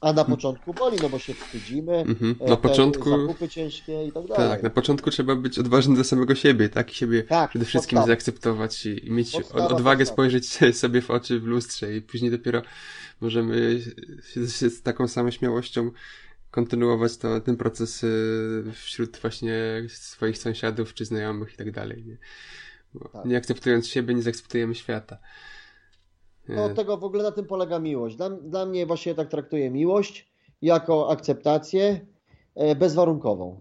A na początku boli, no bo się wstydzimy, mhm. na początku zakupy ciężkie i tak dalej. Tak, na początku trzeba być odważny do samego siebie, tak? I siebie tak, przede wszystkim podstawa. zaakceptować i, i mieć podstawa, odwagę podstawa. spojrzeć sobie w oczy w lustrze i później dopiero możemy się z taką samą śmiałością kontynuować to, ten proces y, wśród właśnie swoich sąsiadów czy znajomych i tak dalej. Nie? Tak. nie akceptując siebie, nie zaakceptujemy świata. No od tego w ogóle na tym polega miłość. Dla, dla mnie właśnie tak traktuję miłość jako akceptację e, bezwarunkową.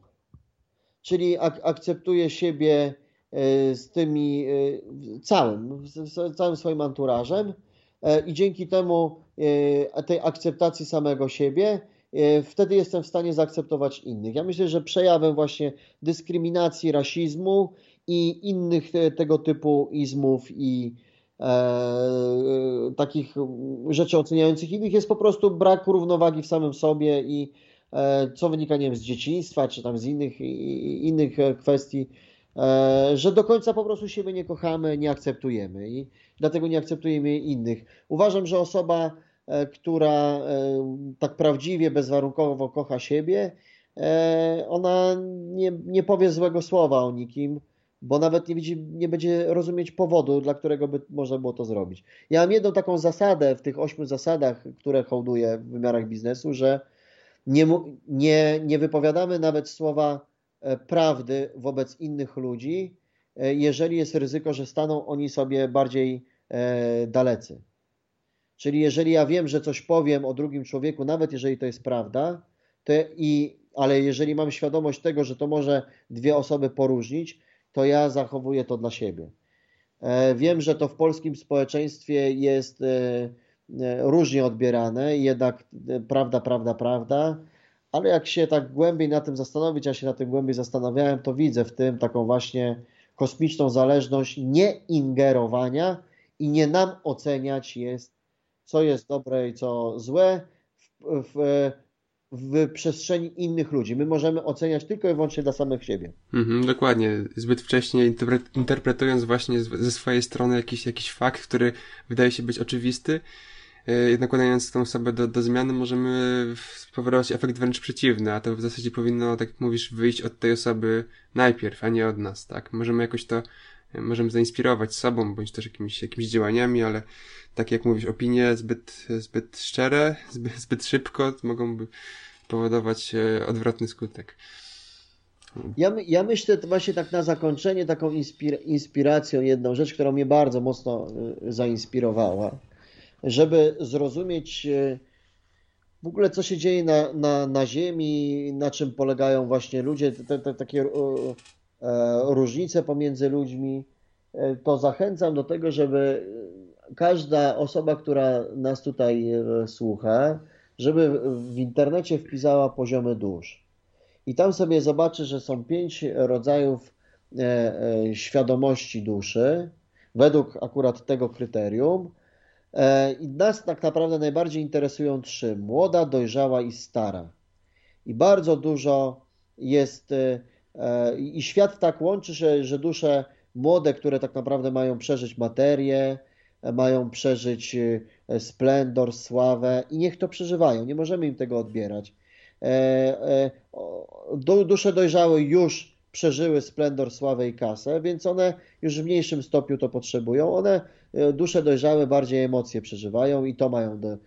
Czyli ak akceptuję siebie e, z tymi e, całym, z całym swoim anturażem i dzięki temu tej akceptacji samego siebie wtedy jestem w stanie zaakceptować innych. Ja myślę, że przejawem właśnie dyskryminacji, rasizmu i innych tego typu izmów i E, e, takich rzeczy oceniających innych jest po prostu brak równowagi w samym sobie i e, co wynika nie wiem, z dzieciństwa czy tam z innych, innych kwestii, że do końca po prostu siebie nie kochamy, nie akceptujemy i dlatego nie akceptujemy innych. Uważam, że osoba, która tak prawdziwie, bezwarunkowo kocha siebie, ona nie, nie powie złego słowa o nikim, bo nawet nie, widzi, nie będzie rozumieć powodu, dla którego by można było to zrobić. Ja mam jedną taką zasadę w tych ośmiu zasadach, które hołduję w wymiarach biznesu, że nie, nie, nie wypowiadamy nawet słowa e, prawdy wobec innych ludzi, e, jeżeli jest ryzyko, że staną oni sobie bardziej e, dalecy. Czyli jeżeli ja wiem, że coś powiem o drugim człowieku, nawet jeżeli to jest prawda, to i, ale jeżeli mam świadomość tego, że to może dwie osoby poróżnić, to ja zachowuję to dla siebie. E, wiem, że to w polskim społeczeństwie jest e, e, różnie odbierane, jednak prawda, prawda, prawda, ale jak się tak głębiej na tym zastanowić, ja się na tym głębiej zastanawiałem, to widzę w tym taką właśnie kosmiczną zależność nieingerowania i nie nam oceniać jest, co jest dobre i co złe w, w, w przestrzeni innych ludzi. My możemy oceniać tylko i wyłącznie dla samych siebie. Mhm, dokładnie. Zbyt wcześnie interpretując właśnie ze swojej strony jakiś, jakiś fakt, który wydaje się być oczywisty, e, nakładając tą osobę do, do zmiany, możemy spowodować efekt wręcz przeciwny, a to w zasadzie powinno, tak jak mówisz, wyjść od tej osoby najpierw, a nie od nas, tak? Możemy jakoś to, możemy zainspirować sobą, bądź też jakimiś, jakimiś działaniami, ale tak jak mówisz, opinie zbyt, zbyt szczere, zbyt, zbyt szybko mogą powodować e, odwrotny skutek. Ja, ja myślę właśnie tak na zakończenie taką inspir inspiracją jedną rzecz, która mnie bardzo mocno e, zainspirowała, żeby zrozumieć e, w ogóle co się dzieje na, na, na Ziemi, na czym polegają właśnie ludzie, te, te takie różnice pomiędzy ludźmi, to zachęcam do tego, żeby każda osoba, która nas tutaj e, słucha, żeby w internecie wpisała poziomy dusz. I tam sobie zobaczy, że są pięć rodzajów e, e, świadomości duszy, według akurat tego kryterium. I nas tak naprawdę najbardziej interesują trzy: młoda, dojrzała i stara. I bardzo dużo jest, i świat tak łączy się, że dusze młode, które tak naprawdę mają przeżyć materię, mają przeżyć e, splendor, sławę i niech to przeżywają. Nie możemy im tego odbierać. E, e, dusze dojrzałe już przeżyły splendor, sławę i kasę, więc one już w mniejszym stopniu to potrzebują. One, dusze dojrzałe, bardziej emocje przeżywają i to mają do,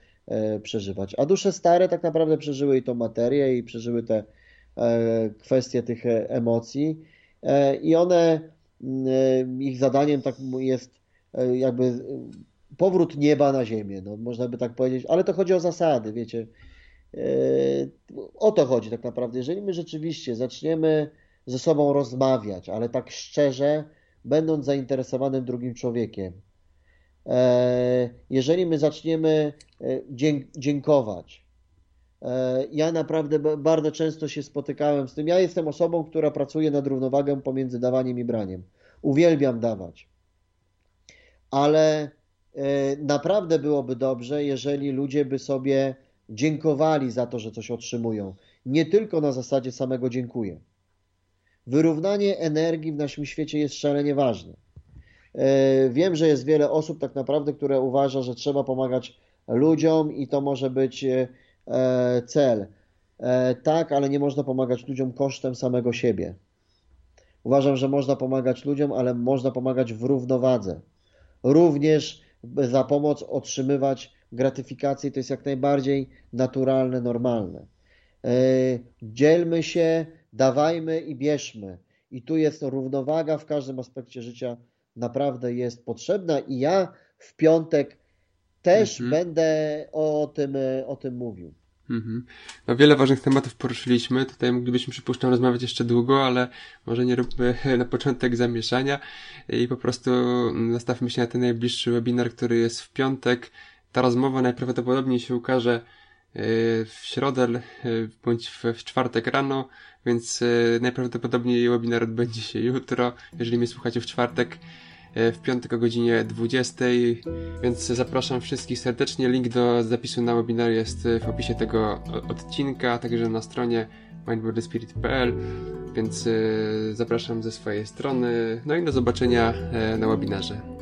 przeżywać. A dusze stare tak naprawdę przeżyły i tą materię i przeżyły te kwestie tych emocji i one, ich zadaniem tak jest E, jakby e, powrót nieba na ziemię, no, można by tak powiedzieć, ale to chodzi o zasady, wiecie. o to chodzi tak naprawdę. Jeżeli my rzeczywiście zaczniemy ze sobą rozmawiać, ale tak szczerze, będąc zainteresowanym drugim człowiekiem, jeżeli my zaczniemy dziękować, ja naprawdę bardzo często się spotykałem z tym. Ja jestem osobą, która pracuje nad równowagą pomiędzy dawaniem i braniem. Uwielbiam dawać. Ale naprawdę byłoby dobrze, jeżeli ludzie by sobie dziękowali za to, że coś otrzymują. Nie tylko na zasadzie samego dziękuję. Wyrównanie energii w naszym świecie jest szalenie ważne. E, wiem, że jest wiele osób tak naprawdę, które uważa, że trzeba pomagać ludziom i to może być e, cel. E, tak, ale nie można pomagać ludziom kosztem samego siebie. Uważam, że można pomagać ludziom, ale można pomagać w równowadze. Również za pomoc otrzymywać gratyfikację, to jest jak najbardziej naturalne, normalne. E, dzielmy się, dawajmy i bierzmy. I tu jest równowaga w każdym aspekcie życia naprawdę jest potrzebna i ja w piątek też mhm. będę o tym, o tym mówił. Mhm. No wiele ważnych tematów poruszyliśmy. Tutaj moglibyśmy, przypuszczam, rozmawiać jeszcze długo, ale może nie róbmy na początek zamieszania i po prostu nastawmy się na ten najbliższy webinar, który jest w piątek. Ta rozmowa najprawdopodobniej się ukaże e, w środę e, bądź w czwartek rano, więc e, najprawdopodobniej webinar odbędzie się jutro. Jeżeli mnie słuchacie w czwartek, w piątek o godzinie 20, więc zapraszam wszystkich serdecznie. Link do zapisu na webinar jest w opisie tego odcinka, także na stronie mindbodyspirit.pl, więc zapraszam ze swojej strony. No i do zobaczenia na webinarze.